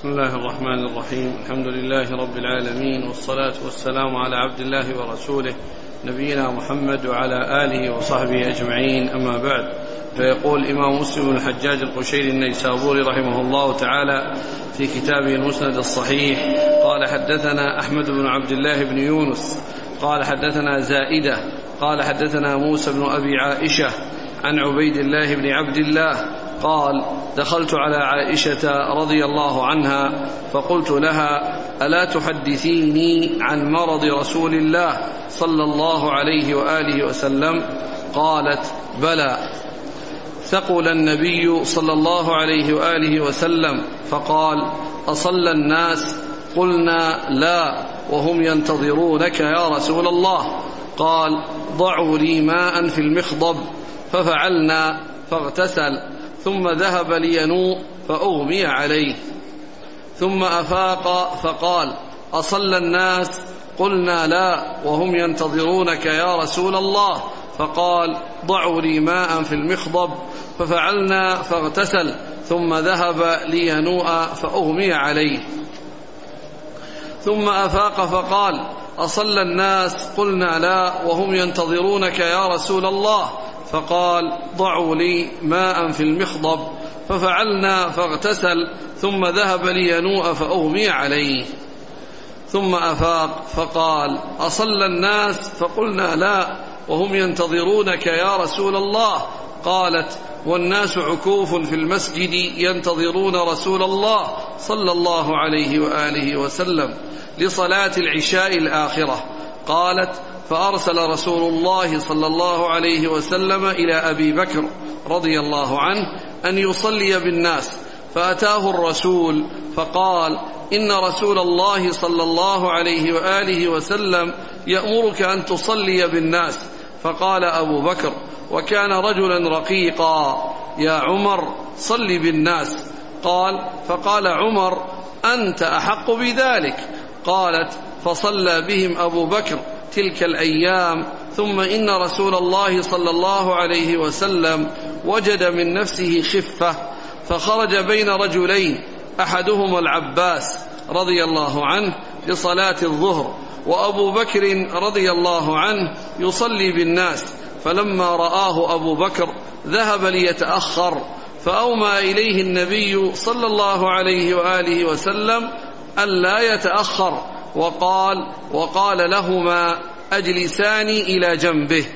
بسم الله الرحمن الرحيم. الحمد لله رب العالمين والصلاة والسلام على عبد الله ورسوله نبينا محمد وعلى آله وصحبه أجمعين. أما بعد فيقول الإمام مسلم بن الحجاج القشيري النيسابوري رحمه الله تعالى في كتابه المسند الصحيح قال حدثنا أحمد بن عبد الله بن يونس قال حدثنا زائدة قال حدثنا موسى بن أبي عائشة عن عبيد الله بن عبد الله قال دخلت على عائشة رضي الله عنها فقلت لها ألا تحدثيني عن مرض رسول الله صلى الله عليه وآله وسلم؟ قالت بلى. ثقل النبي صلى الله عليه وآله وسلم فقال أصلى الناس؟ قلنا لا وهم ينتظرونك يا رسول الله. قال ضعوا لي ماء في المخضب ففعلنا فاغتسل. ثم ذهب لينوء فأغمي عليه. ثم أفاق فقال أصلى الناس؟ قلنا لا وهم ينتظرونك يا رسول الله. فقال ضعوا لي ماء في المخضب. ففعلنا فاغتسل. ثم ذهب لينوء فأغمي عليه. ثم أفاق فقال أصلى الناس؟ قلنا لا وهم ينتظرونك يا رسول الله. فقال ضعوا لي ماء في المخضب ففعلنا فاغتسل ثم ذهب لينوء فأغمي عليه. ثم أفاق فقال أصلى الناس؟ فقلنا لا وهم ينتظرونك يا رسول الله. قالت والناس عكوف في المسجد ينتظرون رسول الله صلى الله عليه وآله وسلم لصلاة العشاء الآخرة. قالت فأرسل رسول الله صلى الله عليه وسلم إلى أبي بكر رضي الله عنه أن يصلي بالناس فأتاه الرسول فقال إن رسول الله صلى الله عليه وآله وسلم يأمرك أن تصلي بالناس. فقال أبو بكر وكان رجلا رقيقا يا عمر صل بالناس. قال فقال عمر أنت أحق بذلك. قالت فصلى بهم أبو بكر تلك الأيام ثم إن رسول الله صلى الله عليه وسلم وجد من نفسه خفة فخرج بين رجلين أحدهما العباس رضي الله عنه لصلاة الظهر وأبو بكر رضي الله عنه يصلي بالناس فلما رآه أبو بكر ذهب ليتأخر فأومى إليه النبي صلى الله عليه وآله وسلم ألا يتأخر وقال وقال لهما أجلساني إلى جنبه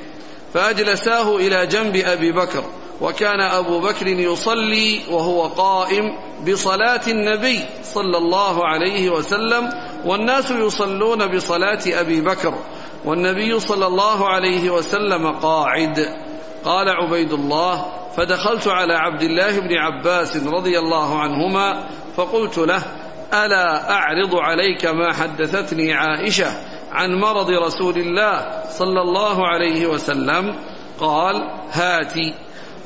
فأجلساه إلى جنب أبي بكر وكان أبو بكر يصلي وهو قائم بصلاة النبي صلى الله عليه وسلم والناس يصلون بصلاة أبي بكر والنبي صلى الله عليه وسلم قاعد. قال عبيد الله فدخلت على عبد الله بن عباس رضي الله عنهما فقلت له ألا أعرض عليك ما حدثتني عائشة عن مرض رسول الله صلى الله عليه وسلم؟ قال هاتي.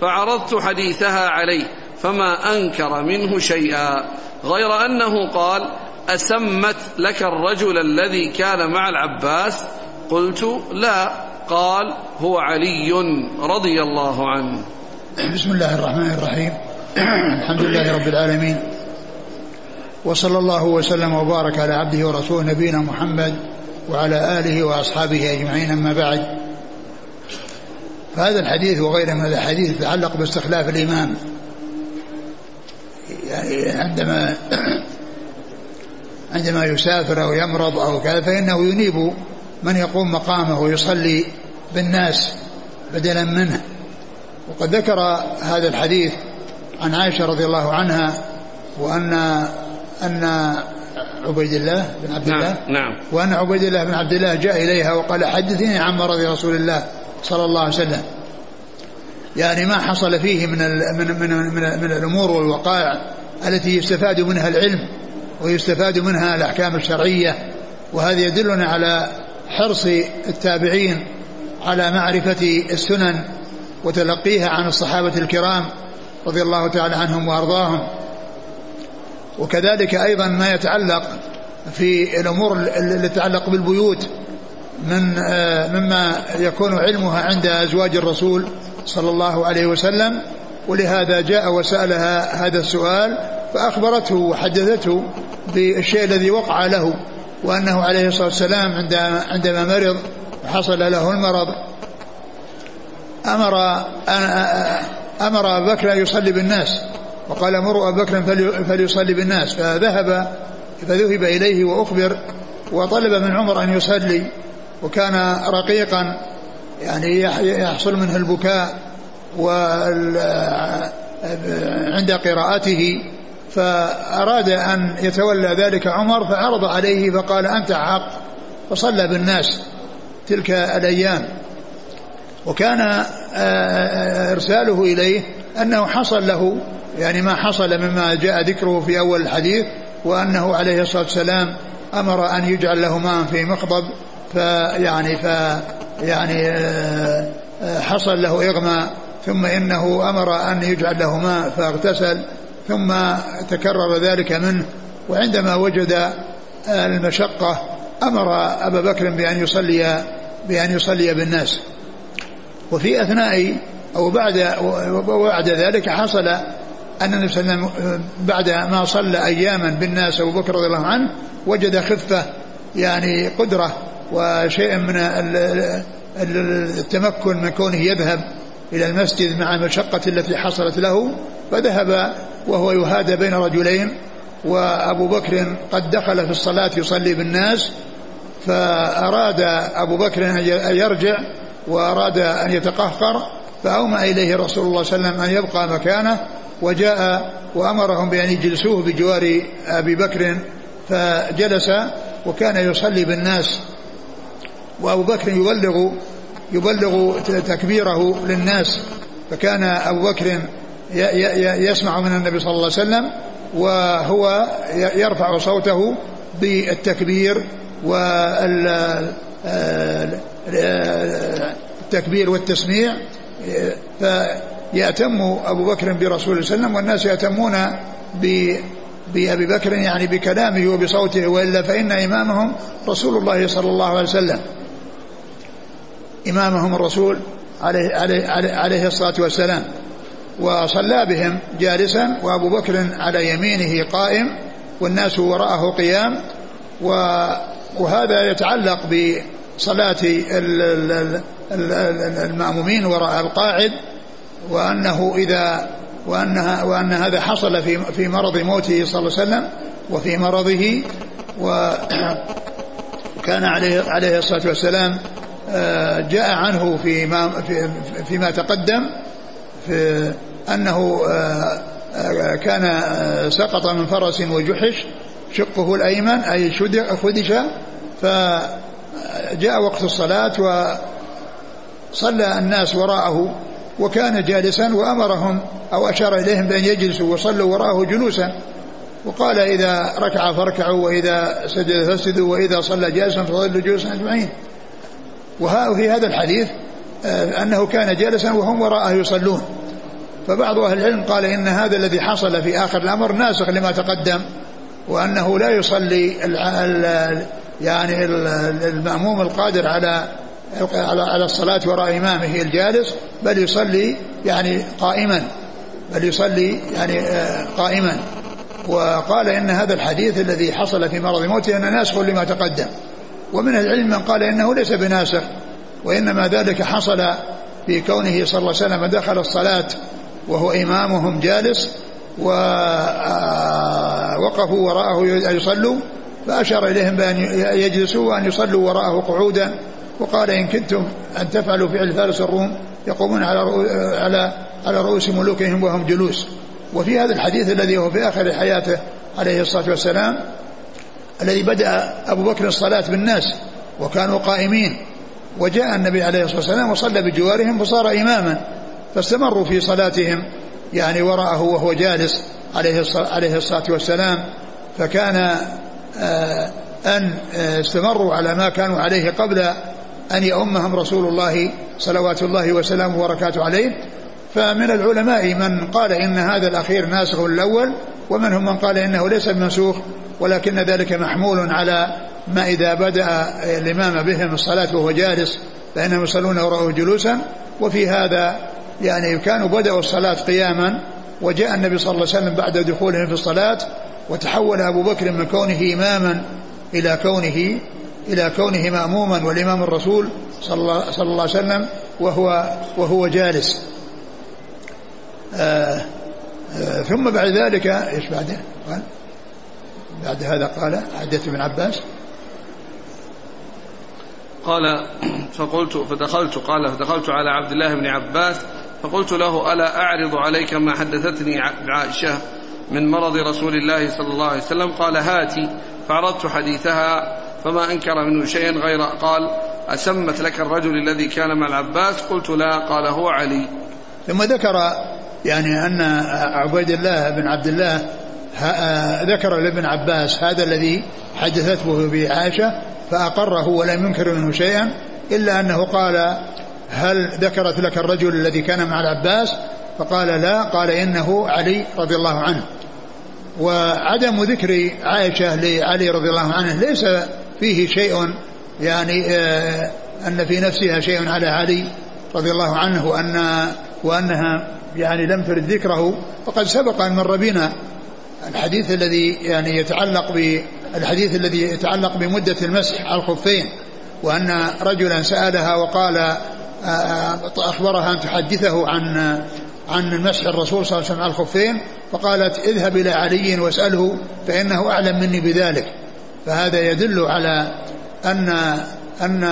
فعرضت حديثها عليه فما أنكر منه شيئا. غير أنه قال أسمت لك الرجل الذي كان مع العباس؟ قلت لا. قال هو علي رضي الله عنه. بسم الله الرحمن الرحيم. الحمد لله رب العالمين. وصلى الله وسلم وبارك على عبده ورسوله نبينا محمد وعلى آله وأصحابه أجمعين أما بعد. فهذا الحديث وغيره من الاحاديث يتعلق باستخلاف الإمام. يعني عندما عندما يسافر أو يمرض أو كذا فإنه ينيب من يقوم مقامه ويصلي بالناس بدلا منه. وقد ذكر هذا الحديث عن عائشة رضي الله عنها وأن أن عبيد الله بن عبد نعم الله نعم وأن عبيد الله بن عبد الله جاء إليها وقال حدثيني عن مرض رسول الله صلى الله عليه وسلم. يعني ما حصل فيه من ال من من من, من الأمور والوقائع التي يستفاد منها العلم ويستفاد منها الأحكام الشرعية وهذا يدلنا على حرص التابعين على معرفة السنن وتلقيها عن الصحابة الكرام رضي الله تعالى عنهم وأرضاهم. وكذلك أيضا ما يتعلق في الأمور التي تتعلق بالبيوت من مما يكون علمها عند أزواج الرسول صلى الله عليه وسلم ولهذا جاء وسألها هذا السؤال فأخبرته وحدثته بالشيء الذي وقع له وأنه عليه الصلاة والسلام عندما مرض وحصل له المرض أمر أمر أبا بكر أن يصلي بالناس. وقال مروا أبا بكر فليصلي بالناس. فذهب فذهب إليه وأخبر وطلب من عمر أن يصلي وكان رقيقا. يعني يحصل منه البكاء عند قراءته. فأراد أن يتولى ذلك عمر فعرض عليه فقال أنت حق فصلى بالناس تلك الأيام. وكان آه، آه، إرساله إليه أنه حصل له يعني ما حصل مما جاء ذكره في أول الحديث وأنه عليه الصلاة والسلام أمر أن يجعل له ماء في مخضب فيعني ف يعني آه، حصل له إغماء ثم إنه أمر أن يجعل له ماء فاغتسل ثم تكرر ذلك منه وعندما وجد المشقة أمر أبا بكر بأن يصلي بأن يصلي بالناس. وفي أثناء أو بعد وبعد ذلك حصل أن النبي صلى الله عليه وسلم بعد ما صلى أياما بالناس أبو بكر رضي الله عنه وجد خفة يعني قدرة وشيء من التمكن من كونه يذهب إلى المسجد مع المشقة التي حصلت له فذهب وهو يهادى بين رجلين وأبو بكر قد دخل في الصلاة يصلي بالناس فأراد أبو بكر أن يرجع وأراد أن يتقهقر فأومأ إليه رسول الله صلى الله عليه وسلم أن يبقى مكانه وجاء وأمرهم بأن يجلسوه بجوار أبي بكر فجلس وكان يصلي بالناس. وأبو بكر يبلغ يبلغ تكبيره للناس فكان أبو بكر يسمع من النبي صلى الله عليه وسلم وهو يرفع صوته بالتكبير وال التكبير والتسميع. فيأتم أبو بكر برسول الله صلى الله عليه وسلم والناس يأتمون بأبي بكر يعني بكلامه وبصوته وإلا فإن إمامهم رسول الله صلى الله عليه وسلم. إمامهم الرسول عليه, عليه, عليه, عليه الصلاة والسلام. وصلى بهم جالسا وأبو بكر على يمينه قائم والناس وراءه قيام. وهذا يتعلق بصلاة المأمومين وراء القاعد وأنه إذا وأنها وأن هذا حصل في في مرض موته صلى الله عليه وسلم وفي مرضه وكان عليه عليه الصلاة والسلام آه، جاء عنه فيما في فيما تقدم في أنه آه، آه، كان سقط من فرس وجحش شقه الأيمن أي خدش فجاء وقت الصلاة وصلى الناس وراءه وكان جالسا وأمرهم أو أشار إليهم بأن يجلسوا وصلوا وراءه جلوسا وقال إذا ركع فاركعوا وإذا سجد فاسجدوا وإذا صلى جالسا فصلوا جلوسا أجمعين. وفي هذا الحديث آه، أنه كان جالسا وهم وراءه يصلون. فبعض أهل العلم قال إن هذا الذي حصل في آخر الأمر ناسخ لما تقدم وأنه لا يصلي يعني المأموم القادر على على الصلاة وراء إمامه الجالس بل يصلي يعني قائما بل يصلي يعني آه، قائما. وقال إن هذا الحديث الذي حصل في مرض موته أنه ناسخ لما تقدم. ومن العلم من قال إنه ليس بناسخ وإنما ذلك حصل في كونه صلى الله عليه وسلم دخل الصلاة وهو إمامهم جالس ووقفوا وراءه يصلوا فأشار إليهم بأن يجلسوا وأن يصلوا وراءه قعودا وقال إن كنتم أن تفعلوا فعل فارس الروم يقومون على على على رؤوس ملوكهم وهم جلوس. وفي هذا الحديث الذي هو في آخر حياته عليه الصلاة والسلام الذي بدأ أبو بكر الصلاة بالناس وكانوا قائمين وجاء النبي عليه الصلاة والسلام وصلى بجوارهم فصار إماما فاستمروا في صلاتهم يعني وراءه وهو جالس عليه الصلاة والسلام فكان آه، أن آه، استمروا على ما كانوا عليه قبل أن يؤمهم رسول الله صلوات الله وسلامه وبركاته عليه. فمن العلماء من قال إن هذا الأخير ناسخ الأول ومنهم من قال إنه ليس بمنسوخ ولكن ذلك محمول على ما إذا بدأ الإمام بهم الصلاة وهو جالس فإنهم يصلون وراءه جلوسا. وفي هذا يعني كانوا بدأوا الصلاة قياما وجاء النبي صلى الله عليه وسلم بعد دخولهم في الصلاة وتحول أبو بكر من كونه إماما إلى كونه إلى كونه مأموما والإمام الرسول صلى الله, صلى الله عليه وسلم وهو وهو جالس. آه آه ثم بعد ذلك إيش بعده؟ قال بعد هذا قال حدث ابن عباس. قال فقلت فدخلت قال فدخلت على عبد الله بن عباس فقلت له ألا أعرض عليك ما حدثتني عائشة؟ من مرض رسول الله صلى الله عليه وسلم قال هاتي فعرضت حديثها فما أنكر منه شيئا غير قال أسمت لك الرجل الذي كان مع العباس؟ قلت لا قال هو علي. ثم ذكر يعني أن عبيد الله بن عبد الله ذكر لابن عباس هذا الذي حدثته بعائشة فأقره ولم ينكر منه شيئا إلا أنه قال هل ذكرت لك الرجل الذي كان مع العباس؟ فقال لا قال إنه علي رضي الله عنه. وعدم ذكر عائشة لعلي رضي الله عنه ليس فيه شيء يعني آه أن في نفسها شيء على علي رضي الله عنه وأن وأنها يعني لم ترد ذكره. وقد سبق أن مر بنا الحديث الذي يعني يتعلق بالحديث الذي يتعلق بمدة المسح على الخفين وأن رجلا سألها وقال آه، آه، أخبرها أن تحدثه عن عن مسح الرسول صلى الله عليه وسلم على الخفين فقالت اذهب إلى علي واسأله فإنه أعلم مني بذلك. فهذا يدل على أن أن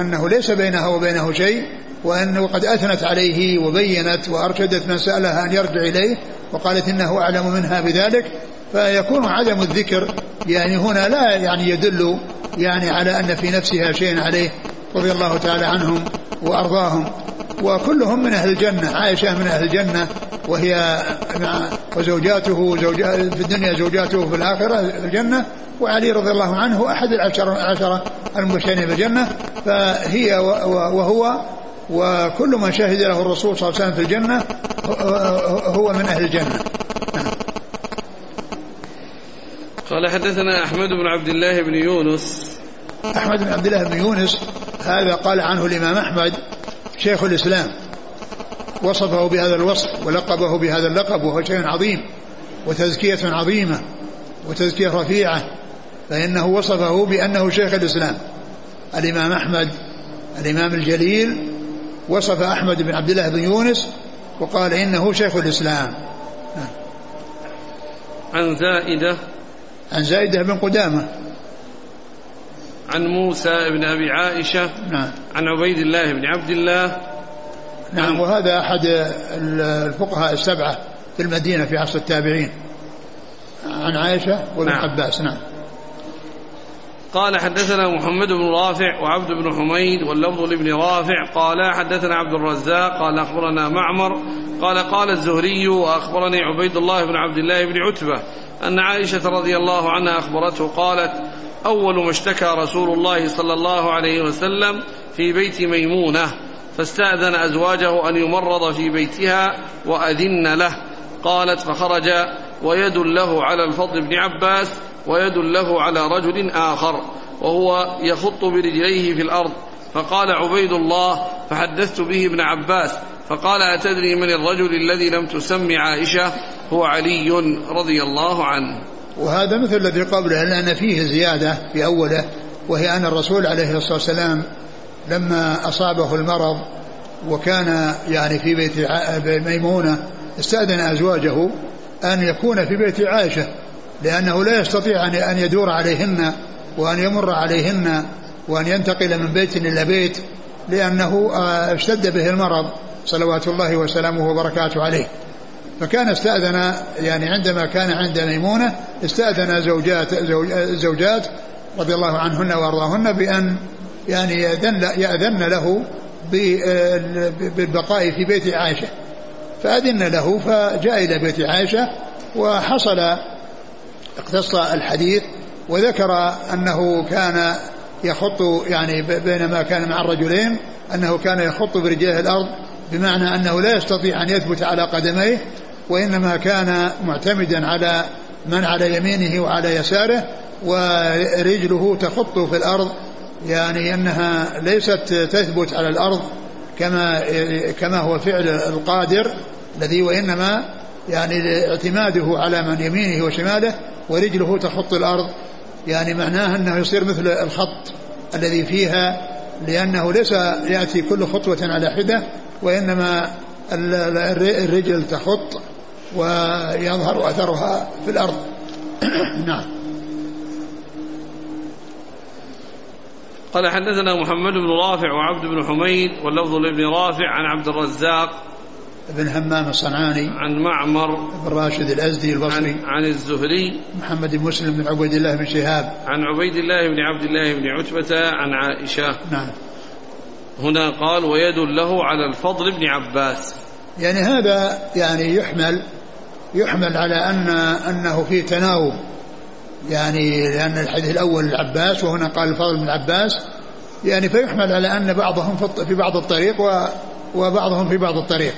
أنه ليس بينها وبينه شيء وأنه قد أثنت عليه وبينت وأرشدت من سألها أن يرجع إليه وقالت إنه أعلم منها بذلك. فيكون عدم الذكر يعني هنا لا يعني يدل يعني على أن في نفسها شيء عليه رضي الله تعالى عنهم وأرضاهم. وكلهم من أهل الجنة عائشة من أهل الجنة وهي مع وزوجاته زوجا في الدنيا زوجاته في الآخرة في الجنة وعلي رضي الله عنه أحد العشرة, العشرة المبشرين بالجنة فهي وهو وكل من شهد له الرسول صلى الله عليه وسلم في الجنة هو من أهل الجنة. قال حدثنا أحمد بن عبد الله بن يونس. أحمد بن عبد الله بن يونس هذا قال عنه الإمام أحمد شيخ الإسلام وصفه بهذا الوصف ولقبه بهذا اللقب وهو شيء عظيم وتزكية عظيمة وتزكية رفيعة فإنه وصفه بأنه شيخ الإسلام. الإمام أحمد الإمام الجليل وصف أحمد بن عبد الله بن يونس وقال إنه شيخ الإسلام. عن زائدة. عن زائدة بن قدامة. عن موسى بن أبي عائشة نعم. عن عبيد الله بن عبد الله. نعم وهذا أحد الفقهاء السبعة في المدينة في عصر التابعين. عن عائشة وابن نعم. عباس نعم. قال حدثنا محمد بن رافع وعبد بن حميد واللفظ لابن رافع. قال حدثنا عبد الرزاق. قال أخبرنا معمر. قال قال الزهري وأخبرني عبيد الله بن عبد الله بن عتبة أن عائشة رضي الله عنها أخبرته قالت أول ما اشتكى رسول الله صلى الله عليه وسلم في بيت ميمونة فاستأذن أزواجه أن يمرض في بيتها وأذن له. قالت فخرج ويد له على الفضل بن عباس ويد له على رجل آخر وهو يخط برجليه في الأرض. فقال عبيد الله فحدثت به ابن عباس فقال أتدري من الرجل الذي لم تسم عائشة؟ هو علي رضي الله عنه. وهذا مثل الذي قبله لأن فيه زيادة في أوله وهي أن الرسول عليه الصلاة والسلام لما أصابه المرض وكان يعني في بيت ميمونة استأذن أزواجه أن يكون في بيت عائشة لأنه لا يستطيع أن يدور عليهن وأن يمر عليهن وأن ينتقل من بيت إلى بيت لأنه آه، اشتد به المرض صلوات الله وسلامه وبركاته عليه. فكان استأذن يعني عندما كان عند ميمونة استأذن زوجات زوجات رضي الله عنهن وأرضاهن بأن يعني يأذن, يأذن له بالبقاء في بيت عائشة. فأذن له فجاء إلى بيت عائشة وحصل اقتص الحديث وذكر أنه كان يخط يعني بينما كان مع الرجلين أنه كان يخط برجليه الأرض بمعنى أنه لا يستطيع أن يثبت على قدميه وإنما كان معتمدا على من على يمينه وعلى يساره ورجله تخط في الأرض يعني أنها ليست تثبت على الأرض كما كما هو فعل القادر الذي وإنما يعني اعتماده على من يمينه وشماله ورجله تخط الأرض. يعني معناه أنه يصير مثل الخط الذي فيها لأنه ليس يأتي كل خطوة على حدة وإنما الرجل تخط. ويظهر أثرها في الأرض. نعم. قال حدثنا محمد بن رافع وعبد بن حميد واللفظ لابن رافع عن عبد الرزاق بن همام الصنعاني عن معمر بن راشد الأزدي البصري عن, عن الزهري محمد بن مسلم بن عبيد الله بن شهاب عن عبيد الله بن عبد الله بن عتبة عن عائشة. نعم. هنا قال ويد له على الفضل بن عباس. يعني هذا يعني يحمل يحمل على أن أنه في تناوب. يعني لأن الحديث الأول العباس وهنا قال الفضل بن العباس. يعني فيحمل على أن بعضهم في بعض الطريق وبعضهم في بعض الطريق.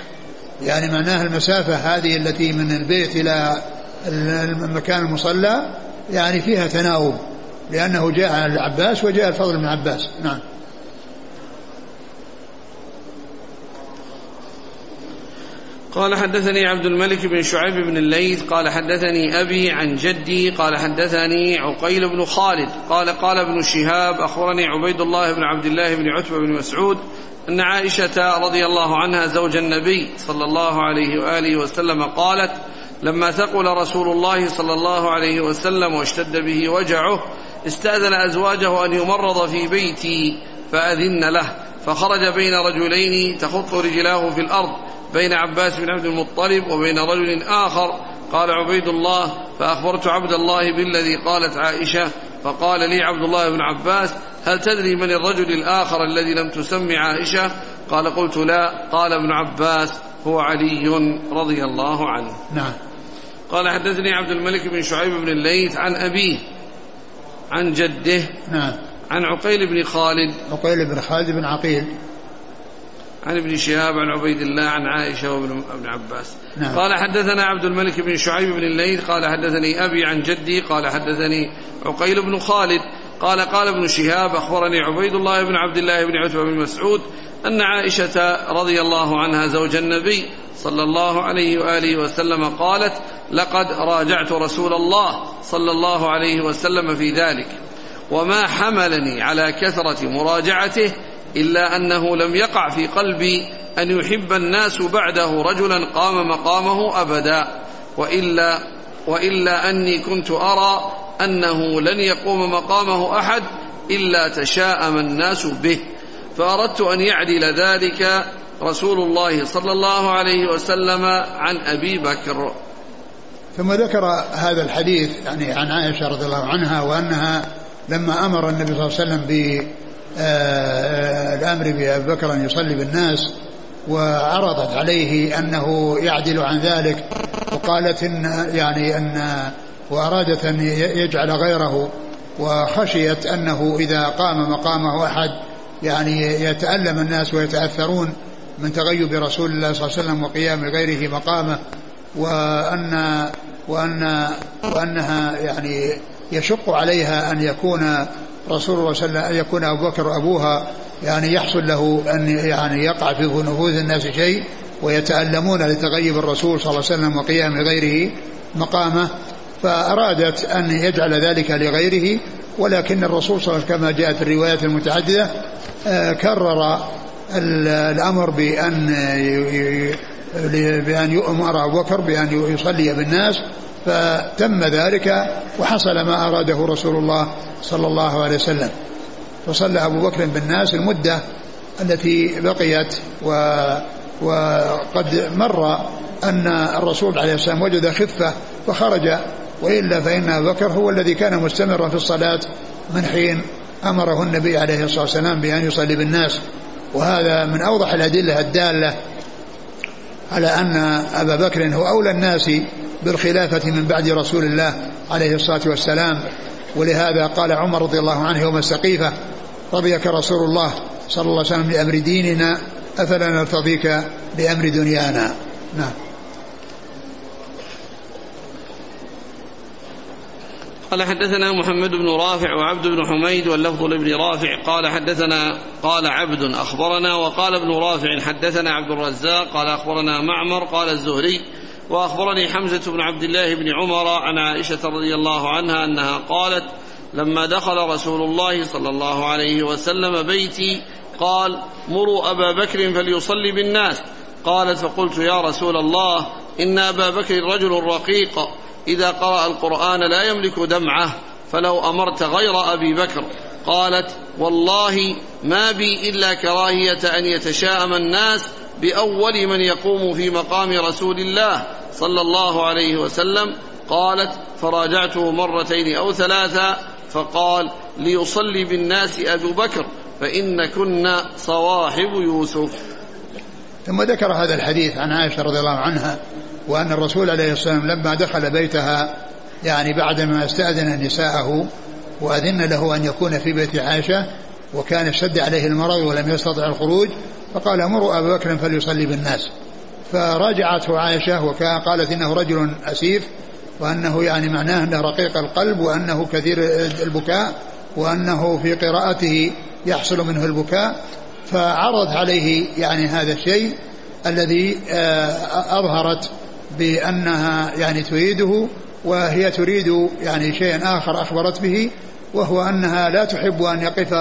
يعني معناها المسافة هذه التي من البيت إلى المكان المصلى يعني فيها تناوب. لأنه جاء العباس وجاء الفضل بن عباس نعم. قال حدثني عبد الملك بن شعيب بن الليث قال حدثني أبي عن جدي قال حدثني عقيل بن خالد قال قال ابن شهاب أخبرني عبيد الله بن عبد الله بن عتبة بن مسعود أن عائشة رضي الله عنها زوج النبي صلى الله عليه وآله وسلم قالت لما ثقل رسول الله صلى الله عليه وسلم واشتد به وجعه استأذن أزواجه أن يمرض في بيتي فأذن له فخرج بين رجلين تخط رجلاه في الأرض بين عباس بن عبد المطلب وبين رجل آخر قال عبيد الله فأخبرت عبد الله بالذي قالت عائشة فقال لي عبد الله بن عباس هل تدري من الرجل الآخر الذي لم تسم عائشة؟ قال قلت لا قال ابن عباس هو علي رضي الله عنه. نعم. قال حدثني عبد الملك بن شعيب بن الليث عن أبيه عن جده نعم. عن عقيل بن خالد. عقيل بن خالد بن عقيل. عن ابن شهاب عن عبيد الله عن عائشة وابن عباس نعم. قال حدثنا عبد الملك بن شعيب بن الليث قال حدثني أبي عن جدي قال حدثني عقيل بن خالد قال قال ابن شهاب أخبرني عبيد الله بن عبد الله بن عتبة بن مسعود أن عائشة رضي الله عنها زوج النبي صلى الله عليه وآله وسلم قالت لقد راجعت رسول الله صلى الله عليه وسلم في ذلك وما حملني على كثرة مراجعته إلا أنه لم يقع في قلبي أن يحب الناس بعده رجلا قام مقامه أبدا وإلا وإلا أني كنت أرى أنه لن يقوم مقامه أحد إلا تشاءم الناس به. فأردت أن يعدل ذلك رسول الله صلى الله عليه وسلم عن أبي بكر. ثم ذكر هذا الحديث يعني عن عائشة رضي الله عنها وأنها لما أمر النبي صلى الله عليه وسلم آه، الأمر بأبي بكر أن يصلي بالناس وعرضت عليه أنه يعدل عن ذلك وقالت إن يعني أن وأرادت أن يجعل غيره وخشيت أنه إذا قام مقامه أحد يعني يتألم الناس ويتأثرون من تغيب رسول الله صلى الله عليه وسلم وقيام غيره مقامه وأن وأن وأنها يعني يشق عليها أن يكون رسول الله صلى الله عليه وسلم أن يكون أبو بكر أبوها يعني يحصل له أن يعني يقع في نفوذ الناس شيء ويتألمون لتغيب الرسول صلى الله عليه وسلم وقيام غيره مقامه فأرادت أن يجعل ذلك لغيره ولكن الرسول صلى الله عليه وسلم كما جاءت الروايات المتعددة آه، كرر الأمر بأن بأن يؤمر أبو بكر بأن يصلي بالناس فتم ذلك وحصل ما أراده رسول الله صلى الله عليه وسلم. فصلى أبو بكر بالناس المدة التي بقيت و وقد مر أن الرسول عليه السلام وجد خفة فخرج وإلا فإن أبو بكر هو الذي كان مستمرا في الصلاة من حين أمره النبي عليه الصلاة والسلام بأن يصلي بالناس. وهذا من أوضح الأدلة الدالة على أن أبا بكر هو أولى الناس بالخلافة من بعد رسول الله عليه الصلاة والسلام. ولهذا قال عمر رضي الله عنه يوم السقيفة رضيك رسول الله صلى الله عليه وسلم لأمر ديننا أفلا نرتضيك لأمر دنيانا؟ نعم. قال حدثنا محمد بن رافع وعبد بن حميد واللفظ لابن رافع. قال حدثنا قال عبد أخبرنا وقال ابن رافع حدثنا عبد الرزاق قال أخبرنا معمر قال الزهري وأخبرني حمزة بن عبد الله بن عمر عن عائشة رضي الله عنها أنها قالت لما دخل رسول الله صلى الله عليه وسلم بيتي قال مروا أبا بكر فليصلي بالناس قالت فقلت يا رسول الله إن أبا بكر رجل رقيق إذا قرأ القرآن لا يملك دمعه فلو أمرت غير أبي بكر قالت والله ما بي إلا كراهية أن يتشاءم الناس بأول من يقوم في مقام رسول الله صلى الله عليه وسلم. قالت فراجعته مرتين أو ثلاثا فقال ليصلي بالناس أبو بكر فإن كنا صواحب يوسف. ثم ذكر هذا الحديث عن عائشة رضي الله عنها وأن الرسول عليه الصلاة والسلام لما دخل بيتها يعني بعدما استأذن نساءه وأذن له أن يكون في بيت عائشة وكان اشتد عليه المرض ولم يستطع الخروج فقال مروا أبا بكر فليصلي بالناس. فراجعته عائشة وكان قالت إنه رجل أسيف وأنه يعني معناه أنه رقيق القلب وأنه كثير البكاء وأنه في قراءته يحصل منه البكاء فعرض عليه يعني هذا الشيء الذي آه، أظهرت بأنها يعني تريده وهي تريد يعني شيئا آخر أخبرت به وهو أنها لا تحب أن يقف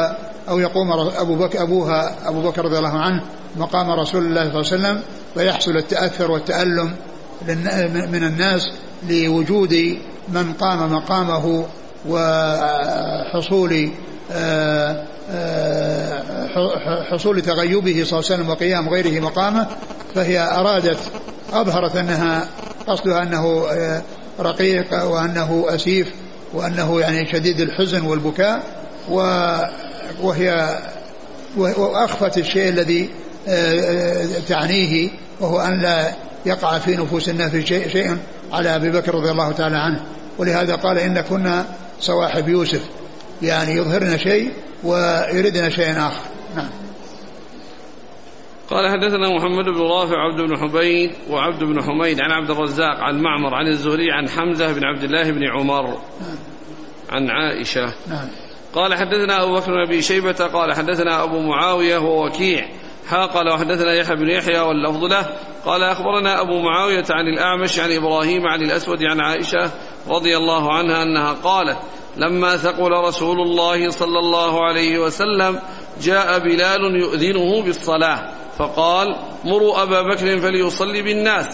أو يقوم أبو بكر أبوها أبو بكر رضي الله عنه مقام رسول الله صلى الله عليه وسلم فيحصل التأثر والتألم من الناس لوجود من قام مقامه وحصول آه، آه، حصول تغيبه صلى الله عليه وسلم وقيام غيره مقامه فهي أرادت أظهرت أنها قصدها أنه آه، رقيق وأنه أسيف وأنه يعني شديد الحزن والبكاء وهي وأخفت الشيء الذي تعنيه وهو أن لا يقع في نفوس الناس شيء, شيء على أبي بكر رضي الله تعالى عنه. ولهذا قال إن كنا صواحب يوسف يعني يظهرنا شيء ويردنا شيء آخر. نعم. قال حدثنا محمد بن رافع عبد بن حبيب وعبد بن حميد عن عبد الرزاق عن معمر عن الزهري عن حمزة بن عبد الله بن عمر. نعم. عن عائشة. نعم. قال حدثنا أبو بكر بن أبي شيبة قال حدثنا أبو معاوية ووكيع ها قال وحدثنا يحيى بن يحيى واللفظ له. قال أخبرنا أبو معاوية عن الأعمش عن إبراهيم عن الأسود عن عائشة رضي الله عنها أنها قالت لما ثقل رسول الله صلى الله عليه وسلم جاء بلال يؤذنه بالصلاة. فقال مروا أبا بكر فليصلي بالناس.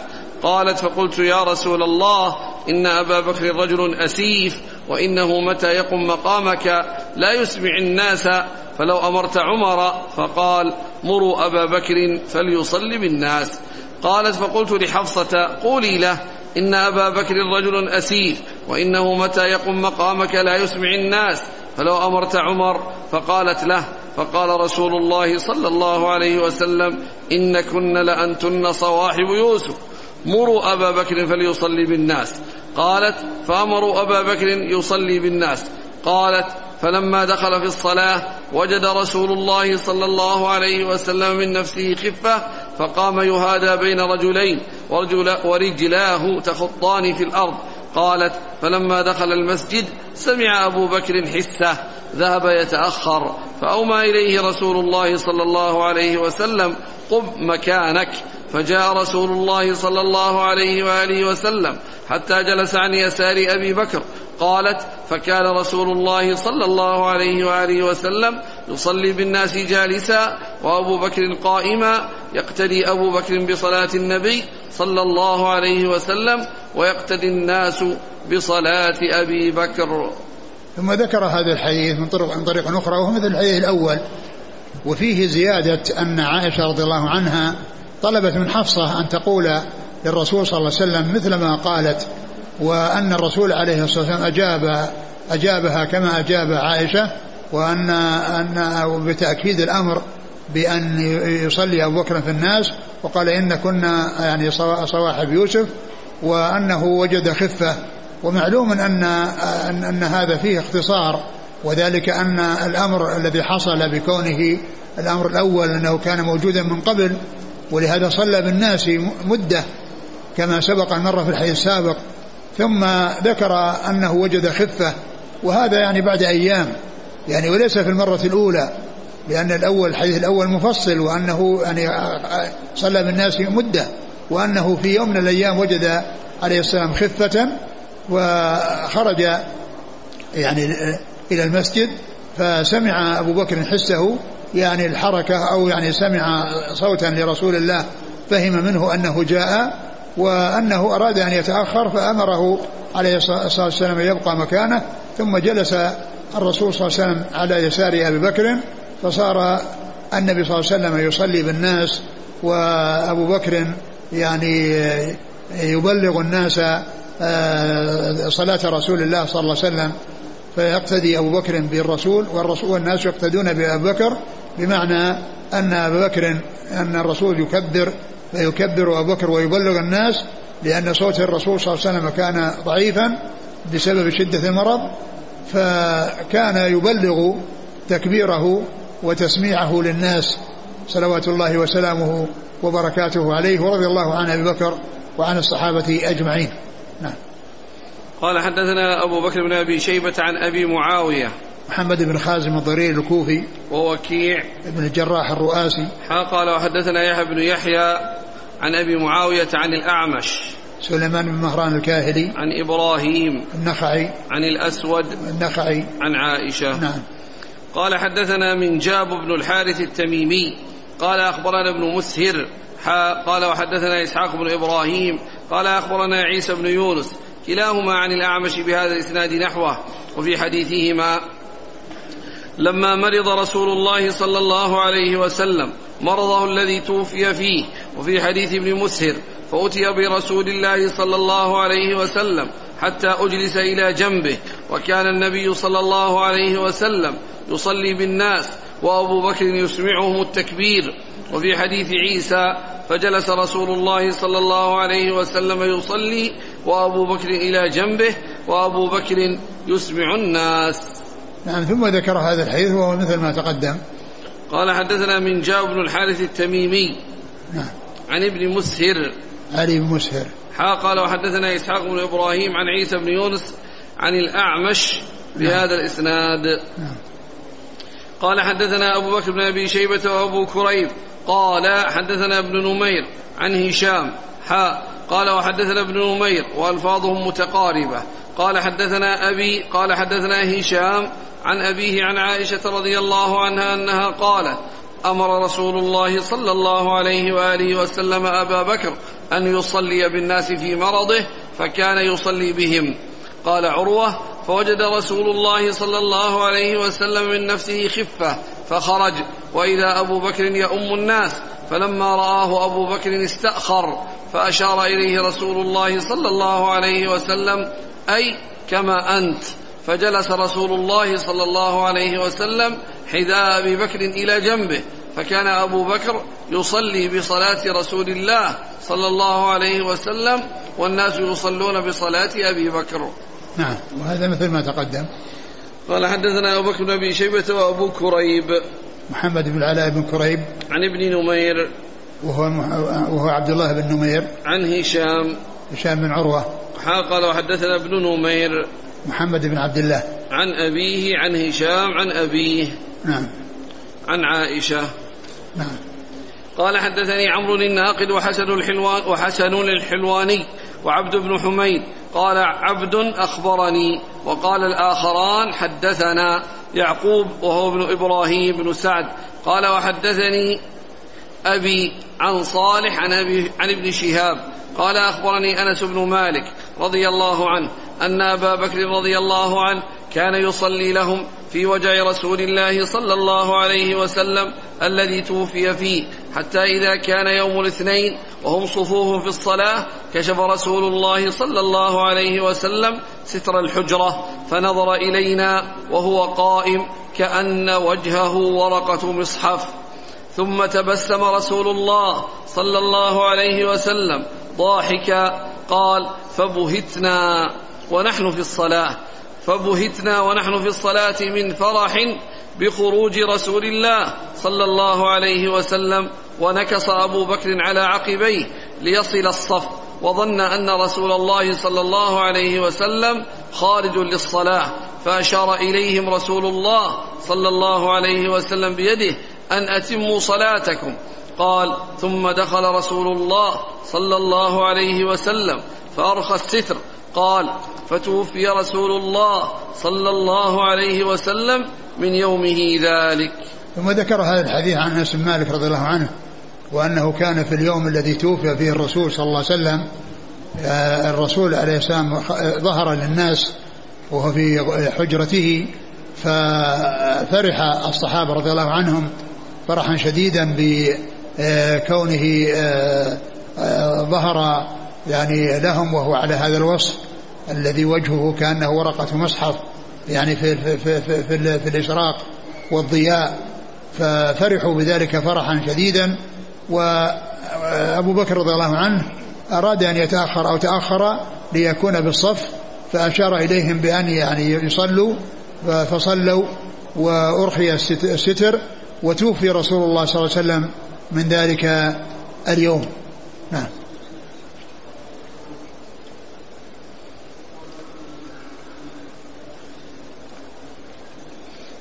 قالت فقلت يا رسول الله إن أبا بكر رجل أسيف وإنه متى يقم مقامك لا يسمع الناس فلو أمرت عمر فقال مروا أبا بكر فليصلي بالناس. قالت فقلت لحفصة قولي له إن أبا بكر رجل أسيف وإنه متى يقم مقامك لا يسمع الناس. فلو أمرت عمر فقالت له فقال رسول الله صلى الله عليه وسلم إن كن لأنتن صواحب يوسف. مروا أبا بكر فليصلي بالناس. قالت فأمروا أبا بكر يصلي بالناس. قالت فلما دخل في الصلاة وجد رسول الله صلى الله عليه وسلم من نفسه خفة فقام يهادى بين رجلين ورجلاه تخطان في الأرض. قالت فلما دخل المسجد سمع أبو بكر حسة ذهب يتأخر فأومى إليه رسول الله صلى الله عليه وسلم قم مكانك. فجاء رسول الله صلى الله عليه وآله وسلم حتى جلس عن يسار أبي بكر. قالت فكان رسول الله صلى الله عليه وآله وسلم يصلي بالناس جالسا وأبو بكر قائما يقتدي أبو بكر بصلاة النبي صلى الله عليه وسلم ويقتدي الناس بصلاة أبي بكر. ثم ذكر هذا الحديث من طرق من طريق أخرى وهو مثل الحديث الأول. وفيه زيادة أن عائشة رضي الله عنها طلبت من حفصة أن تقول للرسول صلى الله عليه وسلم مثل ما قالت وأن الرسول عليه الصلاة والسلام أجاب أجابها كما أجاب عائشة وأن أن بتأكيد الأمر بأن يصلي أبو بكر في الناس وقال إن كنا يعني صواحب يوسف وأنه وجد خفة. ومعلوم أن أن, أن هذا فيه اختصار وذلك أن الأمر الذي حصل بكونه الأمر الأول أنه كان موجودا من قبل ولهذا صلى بالناس مدة كما سبق المرة في الحديث السابق ثم ذكر أنه وجد خفة وهذا يعني بعد أيام يعني وليس في المرة الأولى لأن الأول الحديث الأول مفصل وأنه يعني صلى بالناس مدة وأنه في يوم من الأيام وجد عليه السلام خفة وخرج يعني إلى المسجد فسمع أبو بكر حسه يعني الحركة أو يعني سمع صوتا لرسول الله فهم منه أنه جاء وأنه أراد أن يتأخر فأمره عليه الصلاة والسلام يبقى مكانه ثم جلس الرسول صلى الله عليه وسلم على يسار أبي بكر فصار النبي صلى الله عليه وسلم يصلي بالناس وأبو بكر يعني يبلغ الناس آه، صلاة رسول الله صلى الله عليه وسلم فيقتدي أبو بكر بالرسول والرسول والناس يقتدون بأبي بكر بمعنى أن أبا بكر أن الرسول يكبر فيكبر أبو بكر ويبلغ الناس لأن صوت الرسول صلى الله عليه وسلم كان ضعيفا بسبب شدة المرض فكان يبلغ تكبيره وتسميعه للناس صلوات الله وسلامه وبركاته عليه ورضي الله عن أبي بكر وعن الصحابة أجمعين. نعم. قال حدثنا أبو بكر بن أبي شيبة عن أبي معاوية محمد بن خازم الضرير الكوفي ووكيع بن الجراح الرؤاسي. قال وحدثنا يحيى بن يحيى عن أبي معاوية عن الأعمش سليمان بن مهران الكاهلي. عن إبراهيم النخعي. عن الأسود النخعي. عن عائشة نعم. قال حدثنا من جاب بن الحارث التميمي قال أخبرنا ابن مسهر قال وحدثنا إسحاق بن إبراهيم قال أخبرنا عيسى بن يونس كلاهما عن الأعمش بهذا الإسناد نحوه وفي حديثهما لما مرض رسول الله صلى الله عليه وسلم مرضه الذي توفي فيه وفي حديث ابن مسهر فأتي برسول الله صلى الله عليه وسلم حتى أجلس إلى جنبه وكان النبي صلى الله عليه وسلم يصلي بالناس وأبو بكر يسمعهم التكبير وفي حديث عيسى فجلس رسول الله صلى الله عليه وسلم يصلي وأبو بكر إلى جنبه وأبو بكر يسمع الناس. نعم ثم ذكر هذا الحديث وهو مثل ما تقدم. قال حدثنا من جاء بن الحارث التميمي نعم. عن ابن مسهر. علي بن مسهر. حا قال وحدثنا إسحاق بن إبراهيم عن عيسى بن يونس عن الأعمش بهذا نعم. الإسناد. نعم. قال حدثنا أبو بكر بن أبي شيبة وأبو كريب قال حدثنا ابن نمير عن هشام حا قال وحدثنا ابن نمير وألفاظهم متقاربة. قال حدثنا أبي قال حدثنا هشام عن أبيه عن عائشة رضي الله عنها أنها قالت أمر رسول الله صلى الله عليه وآله وسلم أبا بكر أن يصلي بالناس في مرضه فكان يصلي بهم. قال عروة فوجد رسول الله صلى الله عليه وسلم من نفسه خفة فخرج. وإذا أبو بكر يؤم الناس فلما رآه أبو بكر استأخر فأشار إليه رسول الله صلى الله عليه وسلم أي كما أنت. فجلس رسول الله صلى الله عليه وسلم حذاء أبي بكر إلى جنبه فكان أبو بكر يصلي بصلاة رسول الله صلى الله عليه وسلم والناس يصلون بصلاة أبي بكر. نعم. وهذا مثل ما تقدم. قال حدثنا أبو بكر بن أبي شيبة وأبو كريب. محمد بن العلاء بن كريب. عن ابن نمير. وهو وهو عبد الله بن نمير. عن هشام. هشام بن عروة. قال وحدثنا ابن نمير. محمد بن عبد الله. عن أبيه عن هشام عن أبيه. نعم. عن عائشة. نعم. قال حدثني عمرو الناقد وحسن الحلوان وحسن الحلواني وعبد بن حميد قال عبد أخبرني. وقال الآخران حدثنا يعقوب وهو ابن إبراهيم بن سعد. قال وحدثني أبي عن صالح عن, أبي عن ابن شهاب. قال أخبرني أنس بن مالك رضي الله عنه أن أبا بكر رضي الله عنه كان يصلي لهم في وجع رسول الله صلى الله عليه وسلم الذي توفي فيه حتى إذا كان يوم الاثنين وهم صفوف في الصلاة كشف رسول الله صلى الله عليه وسلم ستر الحجرة فنظر إلينا وهو قائم كأن وجهه ورقة مصحف. ثم تبسم رسول الله صلى الله عليه وسلم ضاحكا قال فبهتنا ونحن في الصلاة. فبهتنا ونحن في الصلاة من فرح بخروج رسول الله صلى الله عليه وسلم ونكص أبو بكر على عقبيه ليصل الصف وظن أن رسول الله صلى الله عليه وسلم خارج للصلاة فأشار إليهم رسول الله صلى الله عليه وسلم بيده أن أتموا صلاتكم. قال ثم دخل رسول الله صلى الله عليه وسلم فأرخى الستر قال فتوفي رسول الله صلى الله عليه وسلم من يومه ذلك. ثم ذكر هذا الحديث عن أنس بن مالك رضي الله عنه وأنه كان في اليوم الذي توفي فيه الرسول صلى الله عليه وسلم آه، الرسول عليه السلام ظهر للناس وهو في حجرته ففرح الصحابة رضي الله عنهم فرحا شديدا بكونه آه، آه، ظهر يعني لهم وهو على هذا الوصف. الذي وجهه كأنه ورقة مصحف يعني في في في في, في, في الإشراق والضياء ففرحوا بذلك فرحا شديدا. وأبو بكر رضي الله عنه أراد أن يتأخر أو تأخر ليكون بالصف فأشار إليهم بأن يعني يصلوا فصلوا وأرخي الستر. وتوفي رسول الله صلى الله عليه وسلم من ذلك اليوم. نعم.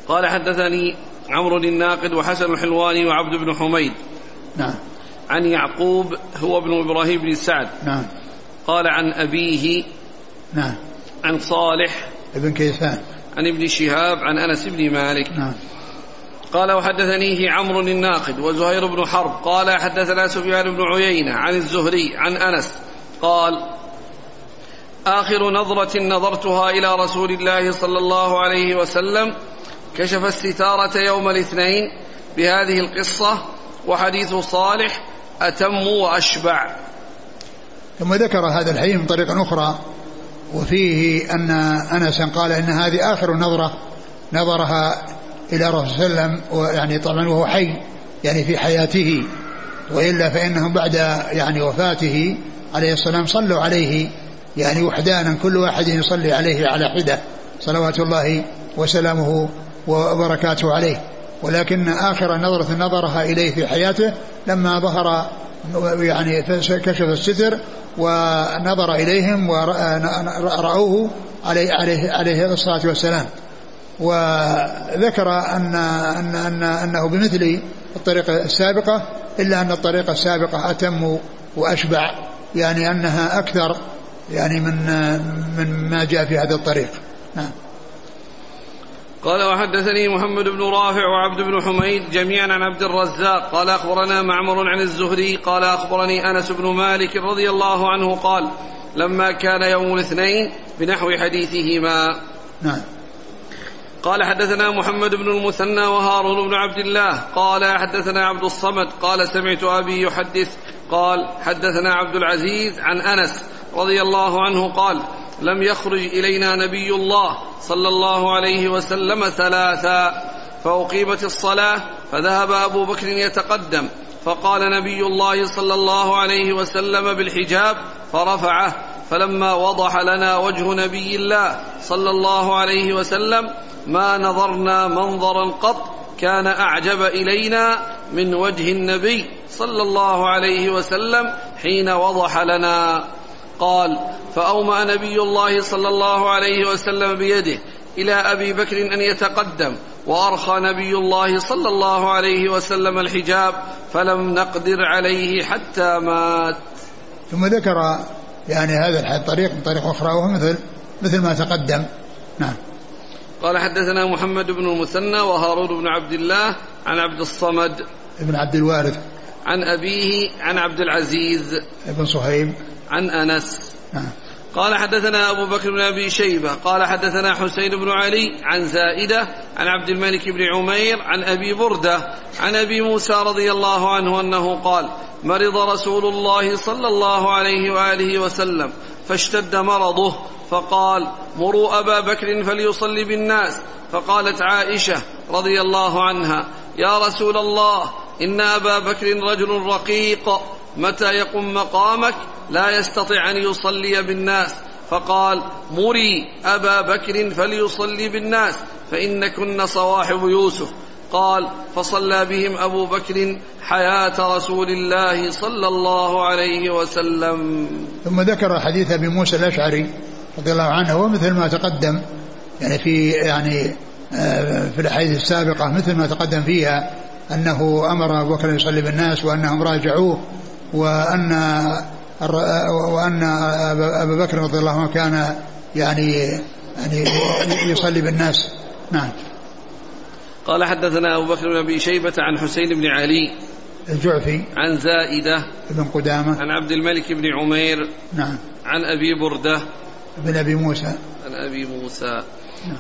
قال حدثني عمرو الناقد وحسن الحلواني وعبد بن حميد. نعم. عن يعقوب هو ابن إبراهيم بن سعد. نعم. قال عن أبيه نعم. عن صالح ابن كيسان. عن ابن شهاب عن أنس بن مالك. نعم. قال وحدثنيه عمرو الناقد وزهير بن حرب. قال حدثنا سفيان بن عيينة عن الزهري عن أنس. قال آخر نظرة نظرتها إلى رسول الله صلى الله عليه وسلم كشف الستارة يوم الاثنين بهذه القصة وحديث صالح أتم وأشبع. ثم ذكر هذا الحديث من طريق أخرى وفيه أن أنس قال إن هذه آخر نظرة نظرها إلى رسول الله صلى الله عليه وسلم ويعني طبعا وهو حي يعني في حياته. وإلا فإنهم بعد يعني وفاته عليه السلام صلوا عليه يعني وحدانا كل واحد يصلي عليه على حدة صلوات الله وسلامه وبركاته عليه. ولكن آخر نظرة نظرها إليه في حياته لما ظهر يعني كشف الستر ونظر إليهم ورأوه عليه, عليه, عليه الصلاة والسلام. وذكر أن, أن, أن أنه بمثل الطريقة السابقة إلا أن الطريقة السابقة أتم وأشبع يعني أنها أكثر يعني من من ما جاء في هذا الطريق. نعم. قال وحدثني محمد بن رافع وعبد بن حميد جميعا عن عبد الرزاق. قال أخبرنا معمر عن الزهري. قال أخبرني أنس بن مالك رضي الله عنه قال لما كان يوم الاثنين بنحو حديثهما. نعم. قال حدثنا محمد بن المثنى وهارون بن عبد الله. قال حدثنا عبد الصمد. قال سمعت أبي يحدث. قال حدثنا عبد العزيز عن أنس رضي الله عنه قال لم يخرج إلينا نبي الله صلى الله عليه وسلم ثلاثا فأقيمت الصلاة فذهب أبو بكر يتقدم فقال نبي الله صلى الله عليه وسلم بالحجاب فرفعه فلما وضح لنا وجه نبي الله صلى الله عليه وسلم ما نظرنا منظرا قط كان أعجب إلينا من وجه النبي صلى الله عليه وسلم حين وضح لنا. قال فأومأ نبي الله صلى الله عليه وسلم بيده إلى أبي بكر أن يتقدم وأرخى نبي الله صلى الله عليه وسلم الحجاب فلم نقدر عليه حتى مات. ثم ذكر يعني هذا الطريق من طريق أخرى وهو مثل مثل ما تقدم. نعم. قال حدثنا محمد بن المثنى وهارون بن عبد الله عن عبد الصمد ابن عبد الوارث. عن أبيه عن عبد العزيز. ابن صهيب. عن أنس. نعم قال حدثنا أبو بكر بن أبي شيبة. قال حدثنا حسين بن علي عن زائدة عن عبد الملك بن عمير عن أبي بردة عن أبي موسى رضي الله عنه أنه قال مرض رسول الله صلى الله عليه وآله وسلم فاشتد مرضه فقال مروا أبا بكر فليصلي بالناس. فقالت عائشة رضي الله عنها يا رسول الله إن أبا بكر رجل رقيق. متى يقم مقامك لا يستطيع أن يصلي بالناس. فقال مري أبا بكر فليصلي بالناس فإنكن صواحب يوسف. قال فصلى بهم أبو بكر حياة رسول الله صلى الله عليه وسلم. ثم ذكر حديث أبي موسى الأشعري رضي الله عنه ومثل ما تقدم يعني في يعني آه، في الأحاديث السابقة مثل ما تقدم فيها أنه أمر أبو بكر يصلي بالناس وأنهم راجعوه. وأن وأن أبا بكر رضي الله عنه كان يعني يعني يصلي بالناس. نعم. قال حدثنا أبو بكر بن أبي شيبة عن حسين بن علي الجعفي. عن زائدة بن قدامة. عن عبد الملك بن عمير نعم. عن أبي بردة بن أبي موسى. عن أبي موسى.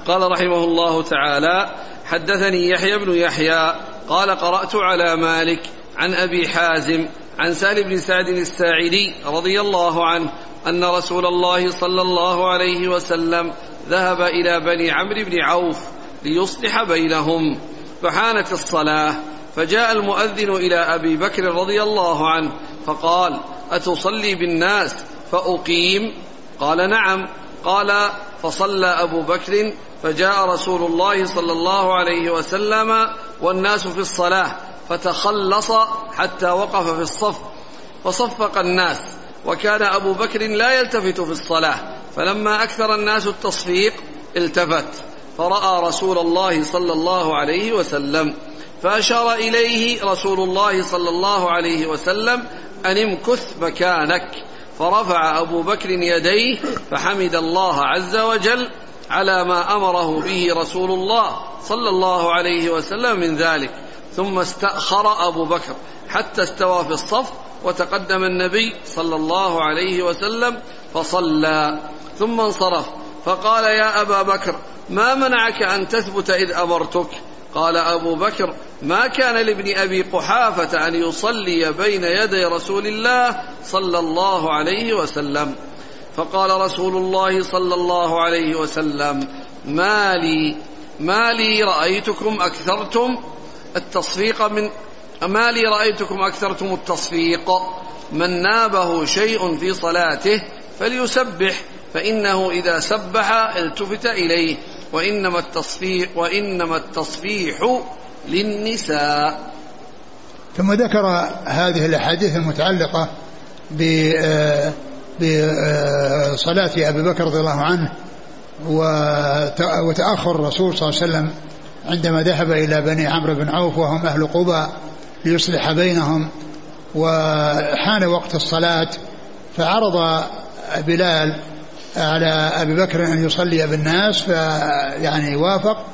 قال رحمه الله تعالى حدثني يحيى بن يحيى قال قرأت على مالك عن أبي حازم عن سهل بن سعد الساعدي رضي الله عنه أن رسول الله صلى الله عليه وسلم ذهب إلى بني عمرو بن عوف ليصلح بينهم. فحانت الصلاة فجاء المؤذن إلى أبي بكر رضي الله عنه فقال أتصلي بالناس فأقيم؟ قال نعم. قال فصلى أبو بكر فجاء رسول الله صلى الله عليه وسلم والناس في الصلاة فتخلص حتى وقف في الصف. فصفق الناس. وكان أبو بكر لا يلتفت في الصلاة. فلما أكثر الناس التصفيق التفت. فرأى رسول الله صلى الله عليه وسلم. فأشار إليه رسول الله صلى الله عليه وسلم أن امكث مكانك. فرفع أبو بكر يديه فحمد الله عز وجل على ما أمره به رسول الله صلى الله عليه وسلم من ذلك. ثم استأخر أبو بكر حتى استوى في الصف وتقدم النبي صلى الله عليه وسلم فصلى ثم انصرف. فقال يا أبا بكر ما منعك أن تثبت إذ أمرتك؟ قال أبو بكر ما كان لابن أبي قحافة أن يصلي بين يدي رسول الله صلى الله عليه وسلم. فقال رسول الله صلى الله عليه وسلم ما لي ما لي رأيتكم أكثرتم؟ التصفيق من ما لي رأيتكم أكثرتم التصفيق من نابه شيء في صلاته فليسبح فإنه إذا سبح التفت إليه وإنما التصفيح وإنما التصفيح للنساء. ثم ذكر هذه الأحاديث المتعلقة بصلاة أبي بكر رضي الله عنه وتأخر الرسول صلى الله عليه وسلم عندما ذهب إلى بني عمرو بن عوف وهم أهل قبى ليصلح بينهم وحان وقت الصلاة فعرض بلال على أبي بكر أن يصلي بالناس فيعني وافق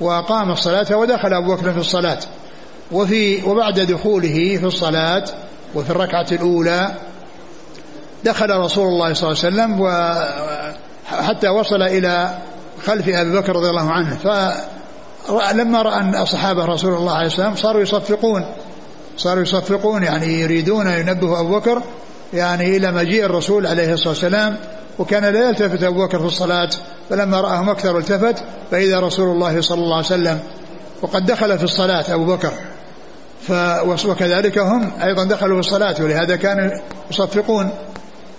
وقام الصلاة ودخل أبو بكر في الصلاة. وفي وبعد دخوله في الصلاة وفي الركعة الأولى دخل رسول الله صلى الله عليه وسلم وحتى وصل إلى خلف أبي بكر رضي الله عنه. فلما رأى أصحاب رسول الله عليه وسلم صاروا يصفقون صاروا يصفقون يعني يريدون ينبهوا أبو بكر يعني إلى مجيء الرسول عليه الصلاة والسلام وكان لا يلتفت أبو بكر في الصلاة فلما رآهم أكثر التفت فإذا رسول الله صلى الله عليه وسلم وقد دخل في الصلاة أبو بكر وكذلك هم أيضا دخلوا في الصلاة ولهذا كانوا يصفقون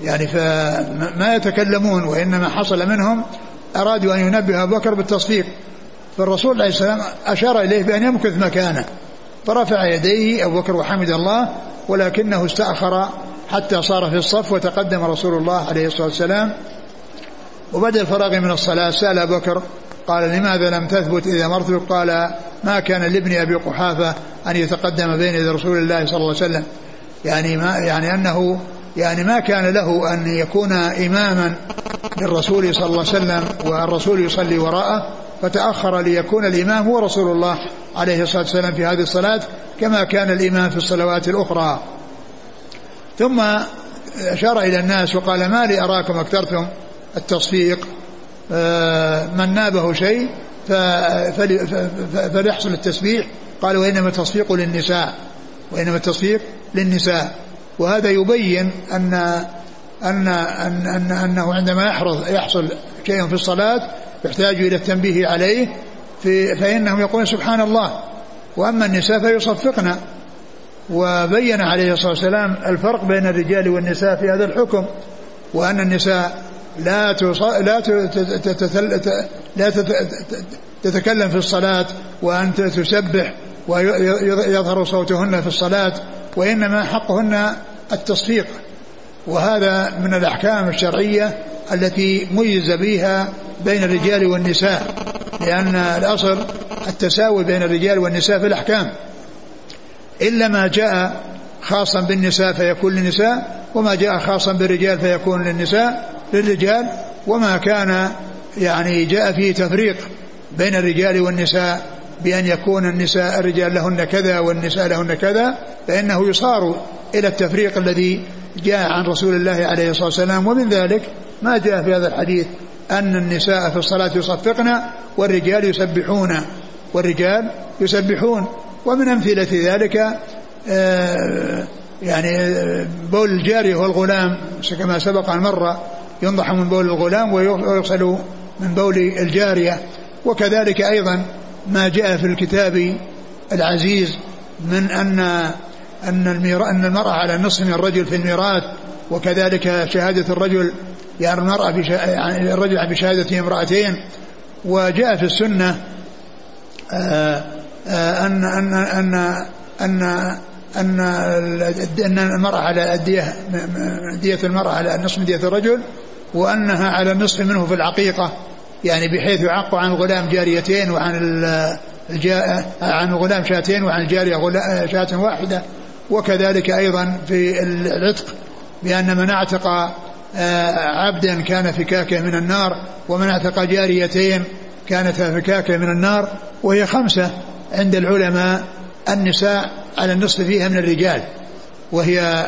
يعني فما يتكلمون وإنما حصل منهم أرادوا أن ينبه أبو بكر بالتصفيق فالرسول عليه السلام أشار إليه بأن يمكث مكانه فرفع يديه أبو بكر وحمد الله ولكنه استأخر حتى صار في الصف وتقدم رسول الله عليه الصلاة والسلام. وبعد الفراغ من الصلاة سأل أبو بكر قال لماذا لم تثبت إذا مرت قال ما كان لابن أبي قحافة أن يتقدم بين يدي رسول الله صلى الله عليه وسلم. يعني ما يعني أنه يعني ما كان له أن يكون إماما للرسول صلى الله عليه وسلم والرسول يصلي وراءه فتأخر ليكون الإمام هو رسول الله عليه الصلاة والسلام في هذه الصلاة كما كان الإمام في الصلوات الأخرى. ثم أشار إلى الناس وقال ما لي أراكم أكثرتم التصفيق؟ آه، من نابه شيء فليحصل التسبيح. قال وإنما التصفيق للنساء. وإنما التصفيق للنساء. وهذا يبين أن أن أن, أن أنه عندما يحرص يحصل شيء في الصلاة يحتاج إلى التنبيه عليه في فإنهم يقولون سبحان الله. وأما النساء فيصفقن. وبين عليه الصلاة والسلام الفرق بين الرجال والنساء في هذا الحكم وأن النساء لا لا لا تتكلم في الصلاة وأن تسبح ويظهر صوتهن في الصلاة وإنما حقهن التصفيق وهذا من الأحكام الشرعية التي ميز بها بين الرجال والنساء لأن الأصل التساوي بين الرجال والنساء في الأحكام. إلا ما جاء خاصا بالنساء فيكون للنساء وما جاء خاصا بالرجال فيكون للنساء للرجال وما كان يعني جاء فيه تفريق بين الرجال والنساء بأن يكون النساء الرجال لهن كذا والنساء لهن كذا فإنه يصار إلى التفريق الذي جاء عن رسول الله عليه الصلاة والسلام ومن ذلك ما جاء في هذا الحديث أن النساء في الصلاة يصفقن والرجال يسبحون والرجال يسبحون. ومن أمثلة ذلك آه، يعني بول الجارية والغلام كما سبق أن مر ينضح من بول الغلام ويغسل من بول الجارية. وكذلك أيضا ما جاء في الكتاب العزيز من أن أن أن المرأة على النصف من الرجل في الميراث وكذلك شهادة الرجل يعني المرأة يعني الرجل بشهادة امرأتين. وجاء في السنة آه، آه، أن أن أن أن أن أن المرأة على الدية دية المرأة على نصف دية الرجل وأنها على النصف منه في العقيقة يعني بحيث يعق عن الغلام جاريتين وعن الجاء عن الغلام شاتين وعن الجارية شاة واحدة. وكذلك أيضا في العتق بأن من أعتق آه، عبدا كان فكاكة من النار ومن أعتق جاريتين كانتا فكاكة من النار وهي خمسة عند العلماء النساء على النصف فيها من الرجال وهي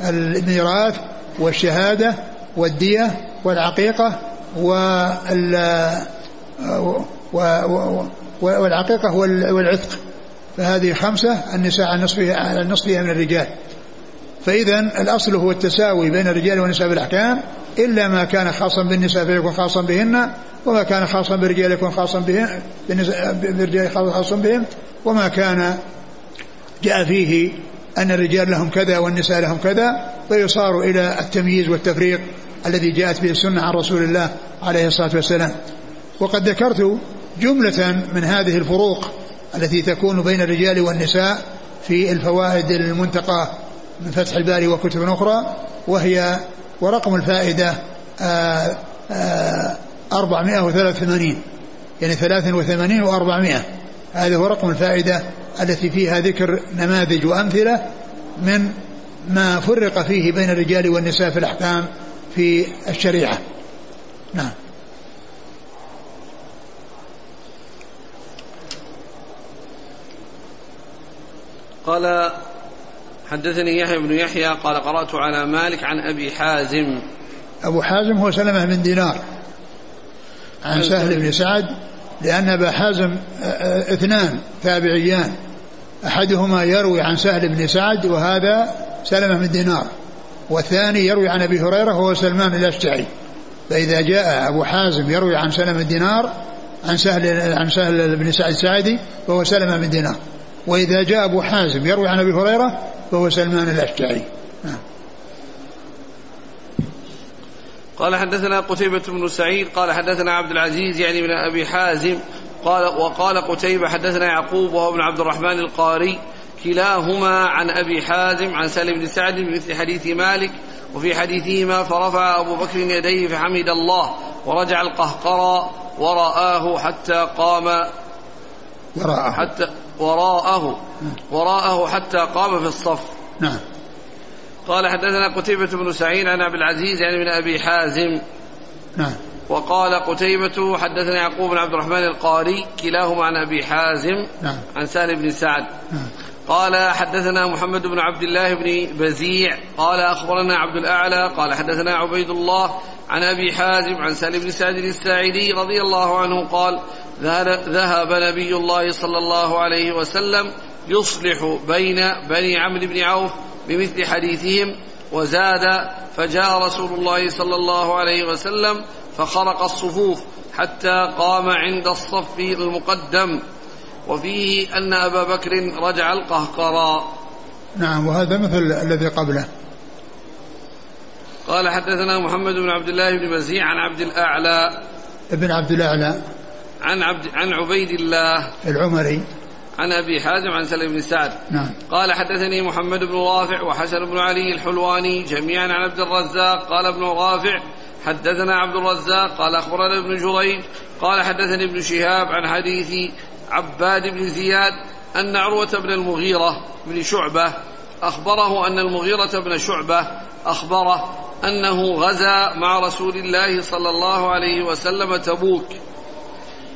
الميراث والشهادة والدية والعقيقة والعقيقة والعتق. فهذه خمسة النساء على نصفها على نصفها من الرجال. فإذا الأصل هو التساوي بين الرجال والنساء في الأحكام إلا ما كان خاصا بالنساء فيكون خاصا بهن وما كان خاصا بالرجال يكون خاصا بهن بالرجال خاصا بهم وما كان جاء فيه أن الرجال لهم كذا والنساء لهم كذا فيصار إلى التمييز والتفريق الذي جاءت به السنة عن رسول الله عليه الصلاة والسلام. وقد ذكرت جملة من هذه الفروق التي تكون بين الرجال والنساء في الفوائد المنتقى من فتح الباري وكتب أخرى وهي ورقم الفائدة آه، آه، أربعمائة وثلاث ثمانين يعني ثلاث وثمانين وأربعمائة. هذا هو رقم الفائدة التي فيها ذكر نماذج وأمثلة من ما فرق فيه بين الرجال والنساء في الأحكام في الشريعة. نعم. قال حدثني يحيى بن يحيى قال قرأت على مالك عن أبي حازم. أبو حازم هو سلمة بن دينار. عن سهل بن سعد لأن أبا حازم اثنان تابعيان. أحدهما يروي عن سهل بن سعد وهذا سلمة بن دينار. والثاني يروي عن أبي هريرة وهو سلمان الأشجعي. فإذا جاء أبو حازم يروي عن سلمة بن دينار عن سهل عن سهل بن سعد الساعدي فهو سلمة بن دينار. وإذا جاء أبو حازم يروي عن أبي هريرة فهو سلمان الأشجعي نعم. قال حدثنا قتيبة بن سعيد قال حدثنا عبد العزيز يعني من أبي حازم قال وقال قتيبة حدثنا يعقوب وهو ابن عبد الرحمن القاري كلاهما عن أبي حازم عن سالم بن سعد بمثل حديث مالك وفي حديثهما فرفع أبو بكر يديه فحمد الله ورجع القهقرى ورآه حتى قام وراءه حتى وراءه وراءه حتى قام في الصف. نعم. قال حدثنا قتيبة بن سعيد عن عبد العزيز يعني من أبي حازم. نعم. وقال قتيبة حدثنا يعقوب بن عبد الرحمن القاري كلاهما عن أبي حازم نعم. عن سهل بن سعد. نعم. قال حدثنا محمد بن عبد الله بن بزيع. قال أخبرنا عبد الأعلى. قال حدثنا عبيد الله عن أبي حازم عن سهل بن سعد الساعدي رضي الله عنه قال ذهب نبي الله صلى الله عليه وسلم يصلح بين بني عمرو بن عوف بمثل حديثهم وزاد فجاء رسول الله صلى الله عليه وسلم فخرق الصفوف حتى قام عند الصف المقدم. وفيه أن أبا بكر رجع القهقرى. نعم وهذا مثل الذي قبله. قال حدثنا محمد بن عبد الله بن مزيع عن عبد الأعلى. ابن عبد الأعلى. عن عبد عن عبيد الله. العمري. عن أبي حازم عن سلم بن سعد. نعم. قال حدثني محمد بن رافع وحسن بن علي الحلواني جميعا عن عبد الرزاق. قال ابن رافع حدثنا عبد الرزاق. قال أخبرنا ابن جريج. قال حدثني ابن شهاب عن حديث عباد بن زياد أن عروة بن المغيرة بن شعبة أخبره أن المغيرة بن شعبة أخبره أنه غزا مع رسول الله صلى الله عليه وسلم تبوك.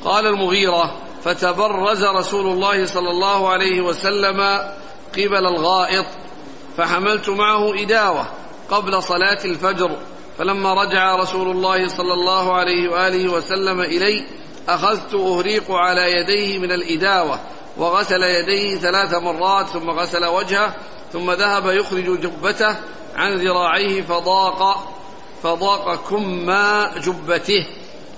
قال المغيرة فتبرز رسول الله صلى الله عليه وسلم قبل الغائط فحملت معه إداوة قبل صلاة الفجر فلما رجع رسول الله صلى الله عليه وآله وسلم إلي أخذت أهريق على يديه من الإداوة وغسل يديه ثلاث مرات ثم غسل وجهه ثم ذهب يخرج جبته عن ذراعيه فضاق فضاق كم جبته.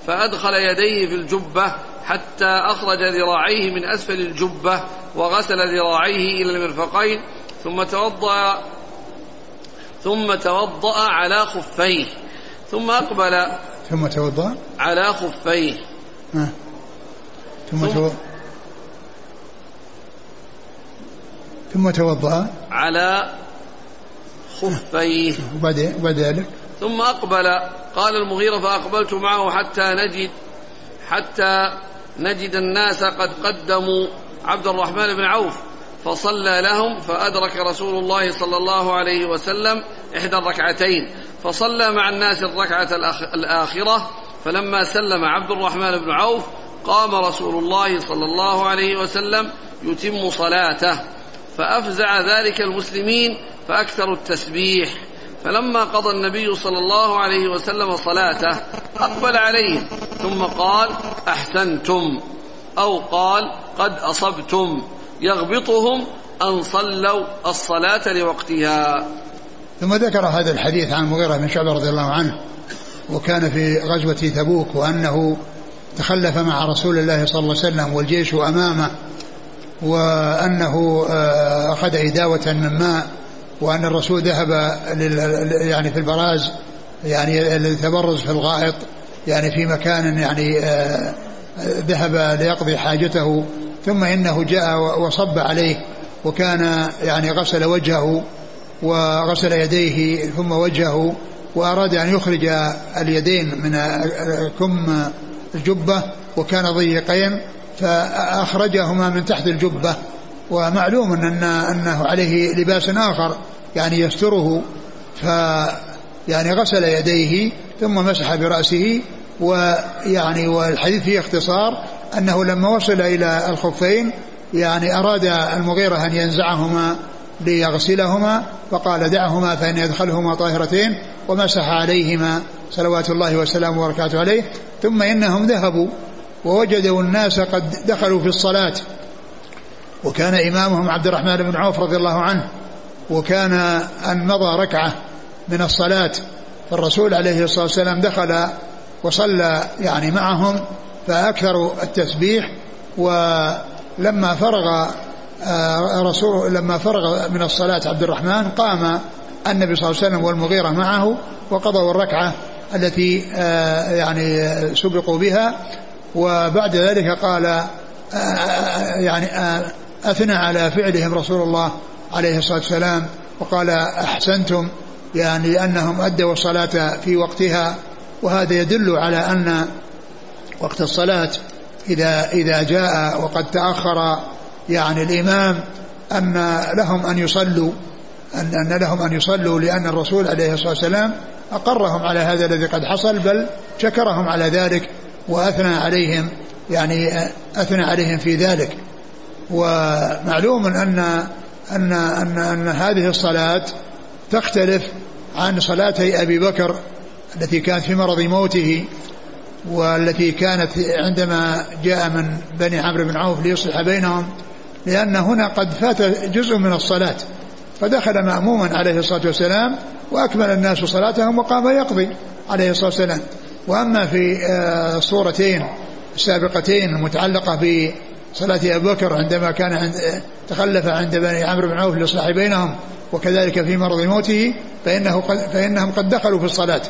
فأدخل يديه في الجبة حتى أخرج ذراعيه من أسفل الجبة وغسل ذراعيه إلى المرفقين ثم توضأ ثم توضأ على خفيه ثم أقبل ثم توضأ؟ على خفيه. ثم, ثم توضأ ثم توضأ؟ على خفيه. وبعد ذلك؟ ثم أقبل قال المغيرة فأقبلت معه حتى نجد حتى نجد الناس قد قدموا عبد الرحمن بن عوف فصلى لهم فأدرك رسول الله صلى الله عليه وسلم إحدى الركعتين فصلى مع الناس الركعة الآخرة فلما سلم عبد الرحمن بن عوف قام رسول الله صلى الله عليه وسلم يتم صلاته فأفزع ذلك المسلمين فأكثروا التسبيح. فلما قضى النبي صلى الله عليه وسلم صلاته أقبل عليهم ثم قال أحسنتم أو قال قد أصبتم يغبطهم أن صلوا الصلاة لوقتها. ثم ذكر هذا الحديث عن المغيرة بن شعبة رضي الله عنه وكان في غزوة تبوك وأنه تخلف مع رسول الله صلى الله عليه وسلم والجيش أمامه وأنه آه، أخذ إداوة من ماء وأن الرسول ذهب يعني في البراز يعني التبرز في الغائط يعني في مكان يعني آه، ذهب ليقضي حاجته ثم إنه جاء وصب عليه وكان يعني غسل وجهه وغسل يديه ثم وجهه وأراد أن يخرج اليدين من كم الجبة وكان ضيقين فأخرجهما من تحت الجبة. ومعلوم أن أنه عليه لباس آخر يعني يستره ف يعني غسل يديه ثم مسح برأسه ويعني والحديث فيه اختصار أنه لما وصل إلى الخفين يعني أراد المغيرة أن ينزعهما ليغسلهما فقال دعهما فإن يدخلهما طاهرتين ومسح عليهما صلوات الله وسلامه وبركاته عليه ثم إنهم ذهبوا ووجدوا الناس قد دخلوا في الصلاة. وكان إمامهم عبد الرحمن بن عوف رضي الله عنه وكان أن مضى ركعة من الصلاة فالرسول عليه الصلاة والسلام دخل وصلى يعني معهم فأكثروا التسبيح ولما فرغ آه، رسول لما فرغ من الصلاة عبد الرحمن قام النبي صلى الله عليه وسلم والمغيرة معه وقضوا الركعة التي آه، يعني سبقوا بها وبعد ذلك قال آه، يعني أثنى على فعلهم رسول الله عليه الصلاة والسلام وقال أحسنتم يعني لأنهم أدوا الصلاة في وقتها وهذا يدل على أن وقت الصلاة إذا إذا جاء وقد تأخر يعني الإمام أن لهم أن يصلوا أن, أن لهم أن يصلوا لأن الرسول عليه الصلاة والسلام أقرهم على هذا الذي قد حصل بل شكرهم على ذلك وأثنى عليهم يعني أثنى عليهم في ذلك. ومعلوم أن أن أن, أن هذه الصلاة تختلف عن صلاتي أبي بكر التي كانت في مرض موته والتي كانت عندما جاء من بني عمرو بن عوف ليصلح بينهم لأن هنا قد فات جزء من الصلاة فدخل مأموما عليه الصلاة والسلام وأكمل الناس صلاتهم وقام يقضي عليه الصلاة والسلام. وأما في آه، الصورتين السابقتين المتعلقة بصلاة أبي بكر عندما كان عند تخلف عند بني عمرو بن عوف لإصلاح بينهم وكذلك في مرض موته فإنه قد فإنهم قد دخلوا في الصلاة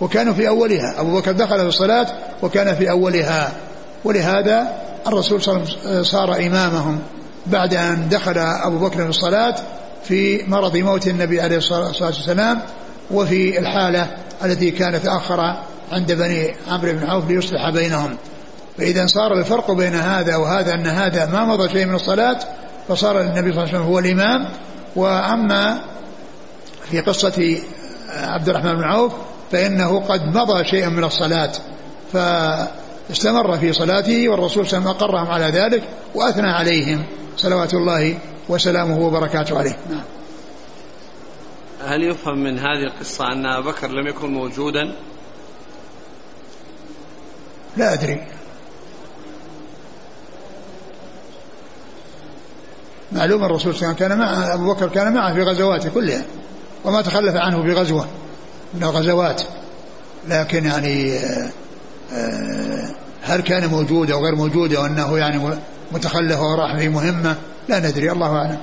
وكانوا في أولها. أبو بكر دخل في الصلاة وكان في أولها. ولهذا الرسول صلى الله عليه وسلم صار إمامهم بعد أن دخل أبو بكر في الصلاة في مرض موت النبي عليه الصلاة والسلام وفي الحالة التي كانت تأخر عند بني عمرو بن عوف ليصلح بينهم. فإذا صار الفرق بين هذا وهذا أن هذا ما مضى شيء من الصلاة فصار النبي صلى الله عليه وسلم هو الإمام. وأما في قصة عبد الرحمن بن عوف فإنه قد مضى شيئا من الصلاة فاستمر في صلاته والرسول صلى الله عليه وسلم أقرهم على ذلك وأثنى عليهم. صلوات الله وسلامه وبركاته عليه. نعم. هل يفهم من هذه القصة أن أبا بكر لم يكن موجودا؟ لا أدري. معلوم الرسول صلى الله عليه وسلم كان مع أبو بكر كان معه في غزواته كلها وما تخلف عنه في غزوة من الغزوات لكن يعني آه، آه، هل كان موجود أو غير موجود أو أنه يعني متخلف وراح في مهمة؟ لا ندري الله أعلم.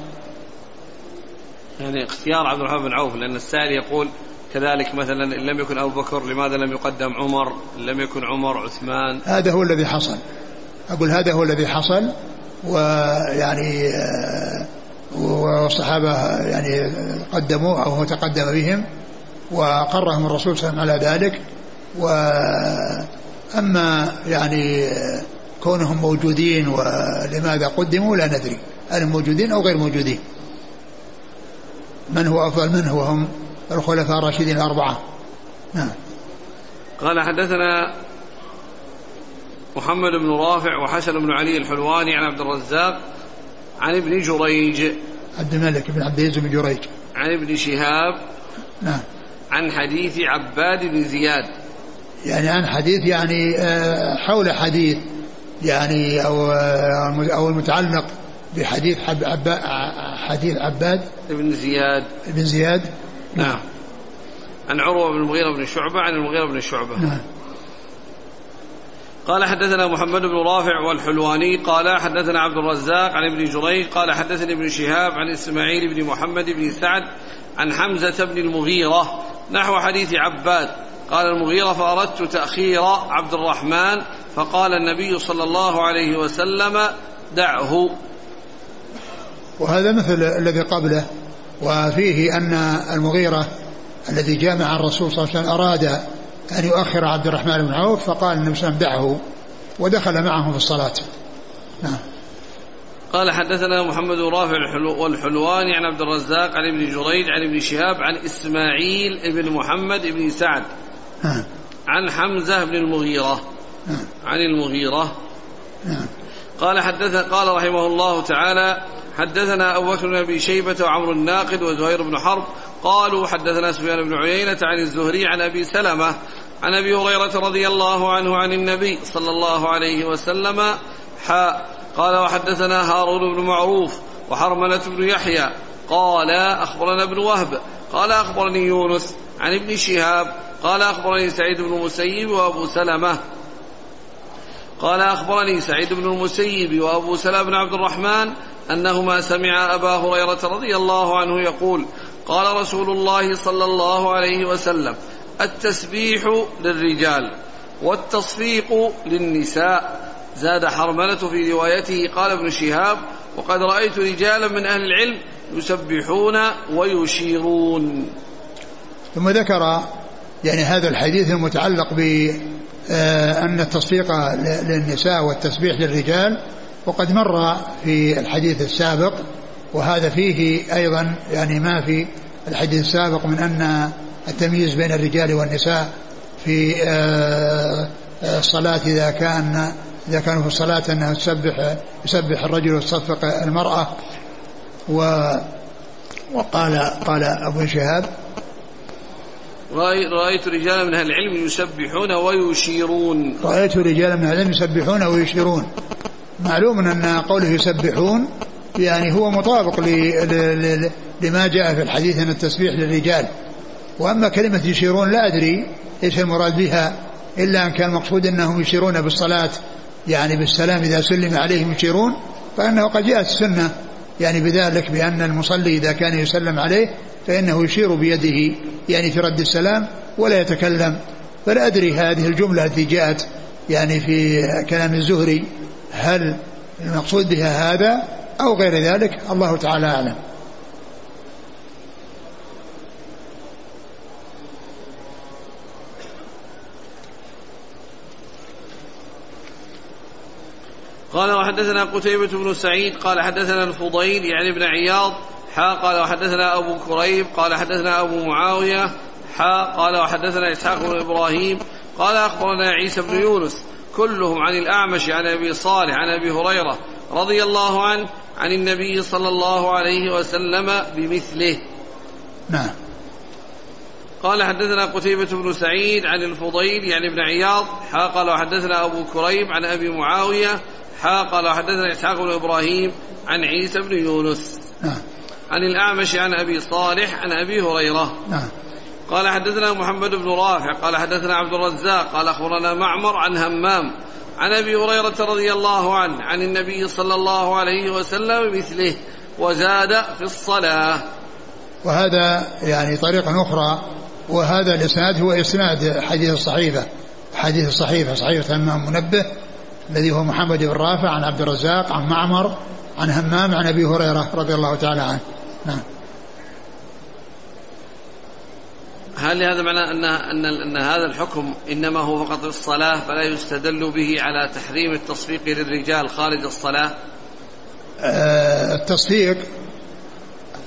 يعني اختيار عبد الرحمن بن عوف لأن السائل يقول كذلك مثلا إن لم يكن أبو بكر لماذا لم يقدم عمر؟ إن لم يكن عمر عثمان. هذا هو الذي حصل. أقول هذا هو الذي حصل ويعني آه، والصحابة يعني قدموا أو هو تقدم بهم وقرهم الرسول صلى الله عليه وسلم على ذلك. وأما يعني كونهم موجودين ولماذا قدموا لا ندري. هل موجودين أو غير موجودين؟ من هو أفضل منه وهم الخلفاء الراشدين الأربعة. نعم. قال حدثنا محمد بن رافع وحسن بن علي الحلواني عن عبد الرزاق عن ابن جريج. عبد الملك بن عبد العزيز بن جريج. عن ابن شهاب. نعم. عن حديث عباد بن زياد. يعني عن حديث يعني آه، حول حديث يعني أو آه، أو المتعلق بحديث حب عب حديث عباد بن زياد. بن زياد. نعم. عن عروة بن المغيرة بن شعبة عن المغيرة بن شعبة. نعم. قال حدثنا محمد بن رافع والحلواني قال حدثنا عبد الرزاق عن ابن جريج قال حدثني ابن شهاب عن إسماعيل بن محمد بن سعد عن حمزة بن المغيرة نحو حديث عباد. قال المغيرة فأردت تأخير عبد الرحمن فقال النبي صلى الله عليه وسلم دعه وهذا مثل الذي قبله وفيه أن المغيرة الذي جاء مع الرسول صلى الله عليه وسلم أراد أن يؤخر عبد الرحمن بن عوف فقال النبي صلى الله عليه وسلم دعه ودخل معه في الصلاة نعم قال حدثنا محمد رافع والحلواني عن عبد الرزاق عن ابن جريج عن ابن شهاب عن إسماعيل بن محمد بن سعد نعم. عن حمزة بن المغيرة نعم. عن المغيرة نعم. قال حدث قال رحمه الله تعالى حدثنا أبو بكر بن أبي شيبة وعمر الناقد وزهير بن حرب قالوا حدثنا سفيان بن عيينة عن الزهري عن أبي سلمة عن أبي هريرة رضي الله عنه عن النبي صلى الله عليه وسلم حاء قال وحدثنا هارون بن معروف وحرملة بن يحيى قال أخبرنا ابن وهب قال أخبرني يونس عن ابن شهاب قال أخبرني سعيد بن المسيب وأبو سلمة قال أخبرني سعيد بن المسيب وأبو سلمة بن عبد الرحمن أنهما سمع أبا هريرة رضي الله عنه يقول قال رسول الله صلى الله عليه وسلم التسبيح للرجال والتصفيق للنساء. زاد حرملة في روايته قال ابن شهاب وقد رأيت رجالا من أهل العلم يسبحون ويشيرون. ثم ذكر يعني هذا الحديث المتعلق ب آه، أن التصفيق للنساء والتسبيح للرجال وقد مر في الحديث السابق وهذا فيه أيضا يعني ما في الحديث السابق من أن التمييز بين الرجال والنساء في آه، آه، الصلاة إذا كان إذا كانوا في الصلاة أنها تسبح يسبح الرجل وتصفق المرأة. و وقال قال أبو شهاب رأيت رجالا من أهل العلم يسبحون ويشيرون. رأيت رجالا من أهل العلم يسبحون ويشيرون. معلوم أن قوله يسبحون يعني هو مطابق لما جاء في الحديث أن التسبيح للرجال. وأما كلمة يشيرون لا أدري إيش المراد بها إلا أن كان المقصود أنهم يشيرون بالصلاة يعني بالسلام إذا سلم عليهم يشيرون فإنه قد جاءت السنة يعني بذلك بأن المصلي إذا كان يسلم عليه فإنه يشير بيده يعني في رد السلام ولا يتكلم. فلا أدري هذه الجملة التي جاءت يعني في كلام الزهري هل المقصود بها هذا أو غير ذلك؟ الله تعالى أعلم. قال وحدثنا قتيبة بن سعيد قال حدثنا الفضيل يعني ابن عياض حا قال وحدثنا أبو كريب قال حدثنا أبو معاوية حا قال وحدثنا إسحاق بن إبراهيم قال أخبرنا عيسى بن يونس كلهم عن الأعمش عن أبي صالح عن أبي هريرة رضي الله عنه عن النبي صلى الله عليه وسلم بمثله. نعم. قال حدثنا قتيبة بن سعيد عن الفضيل يعني ابن عياض حا قال وحدثنا أبو كريب عن أبي معاوية حا قال وحدثنا إسحاق بن إبراهيم عن عيسى بن يونس نعم. عن الأعمش عن أبي صالح عن أبي هريرة. نعم. قال حدثنا محمد بن رافع قال حدثنا عبد الرزاق قال أخبرنا معمر عن همام عن أبي هريرة رضي الله عنه عن النبي صلى الله عليه وسلم مثله وزاد في الصلاة. وهذا يعني طريقة أخرى وهذا الإسناد هو إسناد حديث الصحيفة حديث الصحيفة صحيفة همام منبه الذي هو محمد بن رافع عن عبد الرزاق عن معمر عن همام عن أبي هريرة رضي الله تعالى عنه. نعم. هل هذا معنى أن أن أن هذا الحكم إنما هو فقط الصلاة فلا يستدل به على تحريم التصفيق للرجال خارج الصلاة؟ آه التصفيق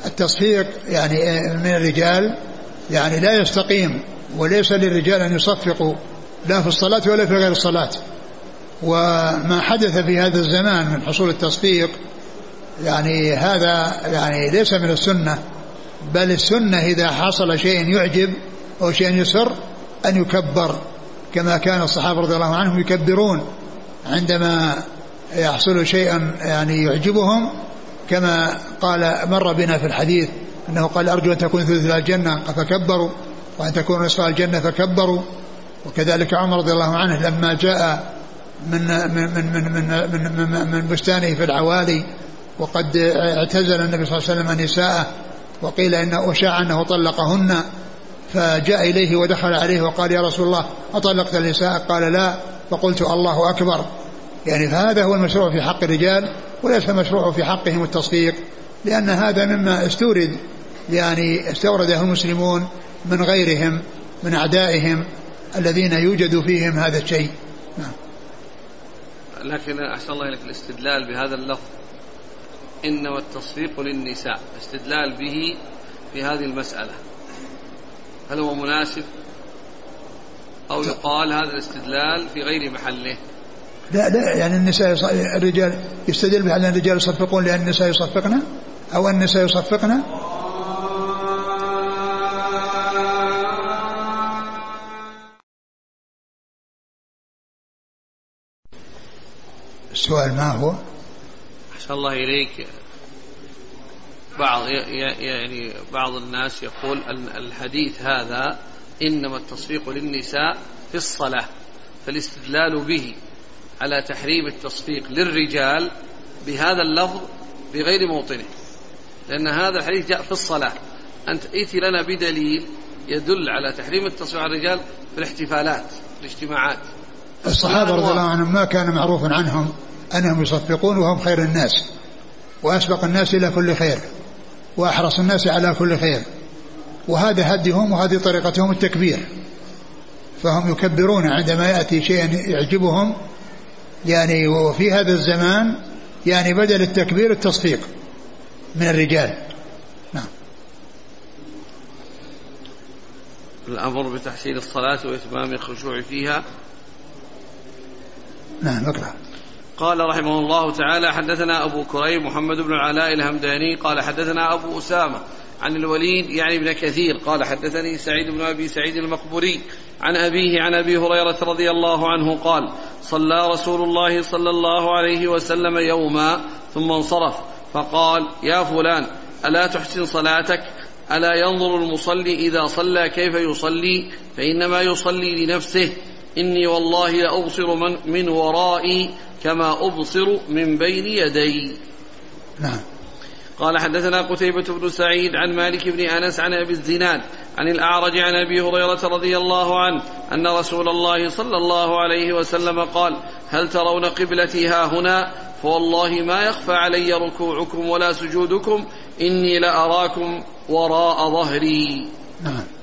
التصفيق يعني من الرجال يعني لا يستقيم وليس للرجال أن يصفقوا لا في الصلاة ولا في غير الصلاة. وما حدث في هذا الزمان من حصول التصفيق يعني هذا يعني ليس من السنة بل السنة إذا حصل شيء يعجب أو شيء يسر أن يكبر كما كان الصحابة رضي الله عنهم يكبرون عندما يحصل شيئا يعني يعجبهم كما قال مر بنا في الحديث أنه قال أرجو أن تكون ثلث الجنة فكبروا وأن تكون نصف الجنة فكبروا وكذلك عمر رضي الله عنه لما جاء من من من من من, من, من بستانه في العوالي وقد اعتزل النبي صلى الله عليه وسلم نساءه وقيل انه اشاع أنه طلقهن فجاء إليه ودخل عليه وقال يا رسول الله أطلقت النساء قال لا فقلت الله أكبر يعني فهذا هو المشروع في حق الرجال وليس المشروع في حقهم التصفيق لأن هذا مما استورد يعني استورده المسلمون من غيرهم من أعدائهم الذين يوجد فيهم هذا الشيء. لكن أحسن الله إليك الاستدلال بهذا اللفظ. إنما التصفيق للنساء استدلال به في هذه المسألة. هل هو مناسب؟ أو يقال هذا الاستدلال في غير محله؟ لا لا يعني النساء الرجال يستدل بأن الرجال يصفقون لأن النساء يصفقن؟ أو النساء يصفقن؟ السؤال ما هو؟ أحسن الله إليك. بعض يعني بعض الناس يقول الحديث هذا إنما التصفيق للنساء في الصلاة فالاستدلال به على تحريم التصفيق للرجال بهذا اللفظ بغير موطنه لأن هذا الحديث جاء في الصلاة. أنت ائتي لنا بدليل يدل على تحريم التصفيق على الرجال في الاحتفالات الاجتماعات. الصحابة رضي الله عنهم ما كان معروفا عنهم أنهم يصفقون وهم خير الناس وأسبق الناس إلى كل خير وأحرص الناس على كل خير وهذا هديهم وهذه طريقتهم التكبير. فهم يكبرون عندما يأتي شيء يعجبهم يعني وفي هذا الزمان يعني بدل التكبير التصفيق من الرجال. نعم. الأمر بتحسين الصلاة وإتمام الخشوع فيها نعم اقرأ. قال رحمه الله تعالى حدثنا أبو كريم محمد بن العلاء الهمداني قال حدثنا أبو أسامة عن الوليد يعني ابن كثير قال حدثني سعيد بن أبي سعيد المقبوري عن أبيه عن أبي هريرة رضي الله عنه قال صلى رسول الله صلى الله عليه وسلم يوما ثم انصرف فقال يا فلان ألا تحسن صلاتك؟ ألا ينظر المصلي إذا صلى كيف يصلي؟ فإنما يصلي لنفسه. إني والله لأبصر من, من ورائي كما أبصر من بين يدي. نعم. قال حدثنا قتيبة بن سعيد عن مالك بن أنس عن أبي الزناد عن الأعرج عن أبي هريرة رضي الله عنه أن رسول الله صلى الله عليه وسلم قال هل ترون قبلتي ها هنا؟ فوالله ما يخفى علي ركوعكم ولا سجودكم إني لأراكم وراء ظهري. نعم.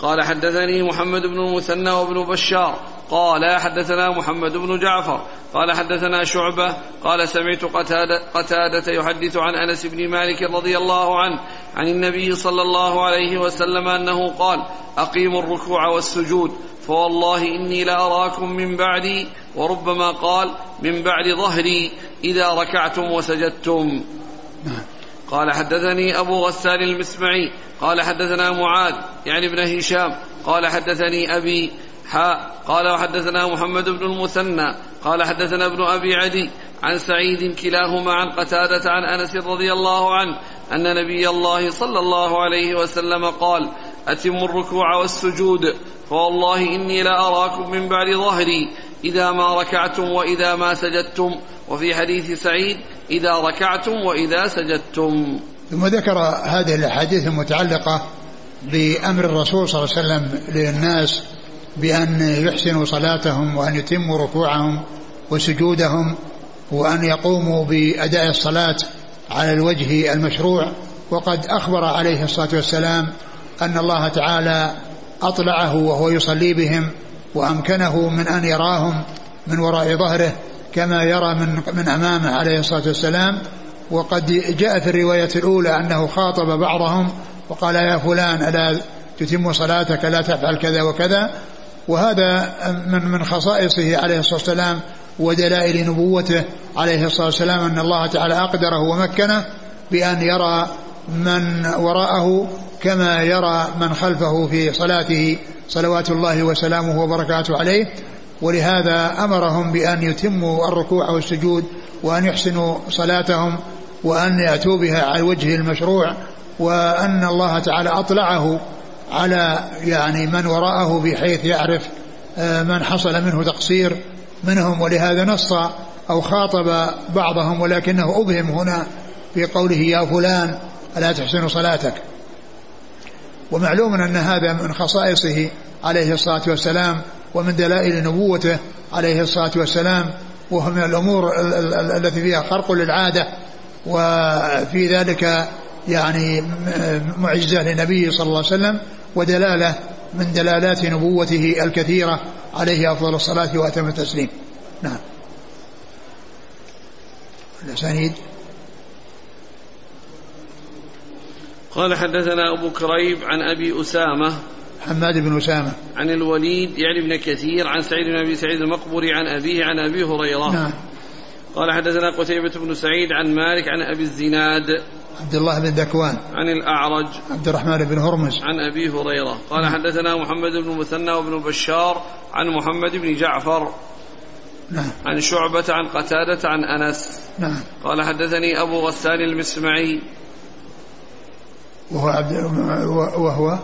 قال حدثني محمد بن المثنى وابن بشار. قال حدثنا محمد بن جعفر. قال حدثنا شعبة. قال سمعت قتادة, قتادة يحدث عن أنس بن مالك رضي الله عنه عن النبي صلى الله عليه وسلم أنه قال أقيموا الركوع والسجود فوالله إني لأراكم من بعدي وربما قال من بعد ظهري إذا ركعتم وسجدتم. قال حدثني أبو غسان المسمعي قال حدثنا معاذ يعني ابن هشام قال حدثني أبي حاء قال وحدثنا محمد بن المثنى قال حدثنا ابن أبي عدي عن سعيد كلاهما عن قتادة عن أنس رضي الله عنه أن نبي الله صلى الله عليه وسلم قال أتموا الركوع والسجود فوالله إني لأراكم من بعد ظهري إذا ما ركعتم وإذا ما سجدتم. وفي حديث سعيد إذا ركعتم وإذا سجدتم. ثم ذكر هذه الأحاديث المتعلقة بأمر الرسول صلى الله عليه وسلم للناس بأن يحسنوا صلاتهم وأن يتموا ركوعهم وسجودهم وأن يقوموا بأداء الصلاة على الوجه المشروع. وقد أخبر عليه الصلاة والسلام أن الله تعالى أطلعه وهو يصلي بهم وأمكنه من أن يراهم من وراء ظهره كما يرى من من أمامه عليه الصلاة والسلام وقد جاء في الرواية الأولى أنه خاطب بعضهم وقال يا فلان ألا تتم صلاتك لا تفعل كذا وكذا. وهذا من من خصائصه عليه الصلاة والسلام ودلائل نبوته عليه الصلاة والسلام أن الله تعالى أقدره ومكنه بأن يرى من وراءه كما يرى من خلفه في صلاته صلوات الله وسلامه وبركاته عليه. ولهذا أمرهم بأن يتموا الركوع والسجود وأن يحسنوا صلاتهم وأن يأتوا بها على الوجه المشروع وأن الله تعالى أطلعه على يعني من وراءه بحيث يعرف آه، من حصل منه تقصير منهم. ولهذا نص أو خاطب بعضهم ولكنه أبهم هنا في قوله يا فلان ألا تحسن صلاتك. ومعلوم أن هذا من خصائصه عليه الصلاة والسلام ومن دلائل نبوته عليه الصلاة والسلام وهو من الأمور التي فيها خرق للعادة وفي ذلك يعني معجزة للنبي صلى الله عليه وسلم ودلالة من دلالات نبوته الكثيرة عليه أفضل الصلاة وأتم التسليم. نعم. الأسانيد قال حدثنا أبو كريب عن أبي أسامة حماد بن أسامة. عن الوليد يعني ابن كثير عن سعيد بن أبي سعيد المقبري عن أبيه عن أبي هريرة. نعم. قال حدثنا قتيبة بن سعيد عن مالك عن أبي الزناد عبد الله بن ذكوان عن الأعرج عبد الرحمن بن هرمز. عن أبي هريرة. قال نعم. حدثنا محمد بن مثنى وابن بشار عن محمد بن جعفر نعم. عن شعبة عن قتادة عن أنس. نعم. قال حدثني أبو غسان المسمعي وهو عبد وهو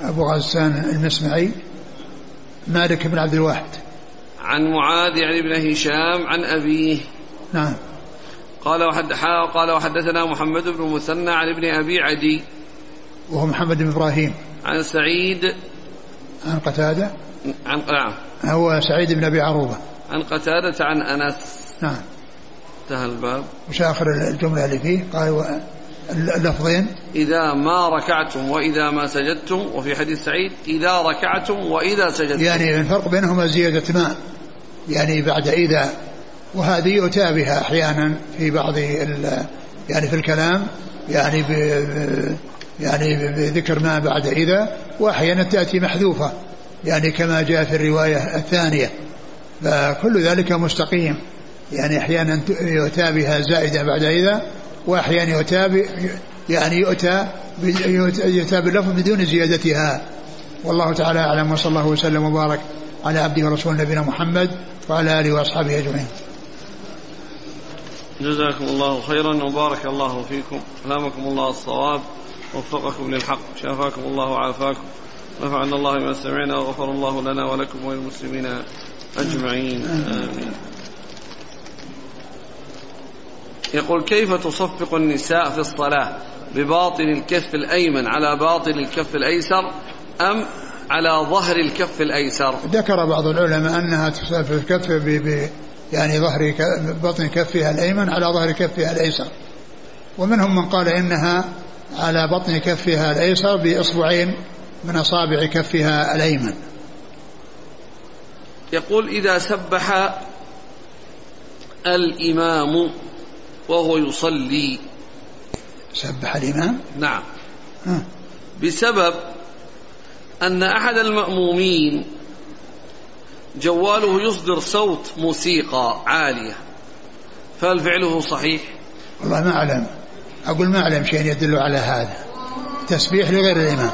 أبو غسان المسمعي مالك بن عبد الواحد. عن معاذ يعني بن هشام عن أبيه. نعم. قال وحد قال وحدثنا محمد بن مثنى عن ابن أبي عدي. وهو محمد بن إبراهيم. عن سعيد. عن قتادة. عن نعم. هو سعيد بن أبي عروبة. عن قتادة عن أنس. نعم. انتهى الباب. وش آخر الجملة اللي فيه؟ قال اللفظين. إذا ما ركعتم وإذا ما سجدتم وفي حديث سعيد إذا ركعتم وإذا سجدتم. يعني الفرق بينهما زيادة ما يعني بعد إذا وهذه يؤتى بها أحيانا في بعض يعني في الكلام يعني ب يعني بذكر ما بعد إذا وأحيانا تأتي محذوفة. يعني كما جاء في الرواية الثانية. فكل ذلك مستقيم. يعني أحيانا يؤتى بها زائدة بعد إذا وأحيانا يؤتى يعني يؤتى يؤتى باللفظ بدون زيادتها. والله تعالى أعلم وصلى الله وسلم وبارك على عبده ورسوله نبينا محمد وعلى آله وأصحابه أجمعين. جزاكم الله خيرا وبارك الله فيكم. ألهمكم الله الصواب وفقكم للحق شافاكم الله وعافاكم. نفعنا الله بما سمعنا وغفر الله لنا ولكم وللمسلمين أجمعين. آمين. يقول كيف تصفق النساء في الصلاة؟ بباطن الكف الأيمن على باطن الكف الأيسر أم على ظهر الكف الأيسر؟ ذكر بعض العلماء أنها تصفق الكف ب يعني ظهر بطن كفها الأيمن على ظهر كفها الأيسر. ومنهم من قال إنها على بطن كفها الأيسر بإصبعين من أصابع كفها الأيمن. يقول إذا سبح الإمام وهو يصلي. سبح الإمام نعم. بسبب أن أحد المأمومين جواله يصدر صوت موسيقى عالية. فهل فعله صحيح؟ والله ما أعلم. أقول ما أعلم شيء يدل على هذا. تسبيح لغير الإمام.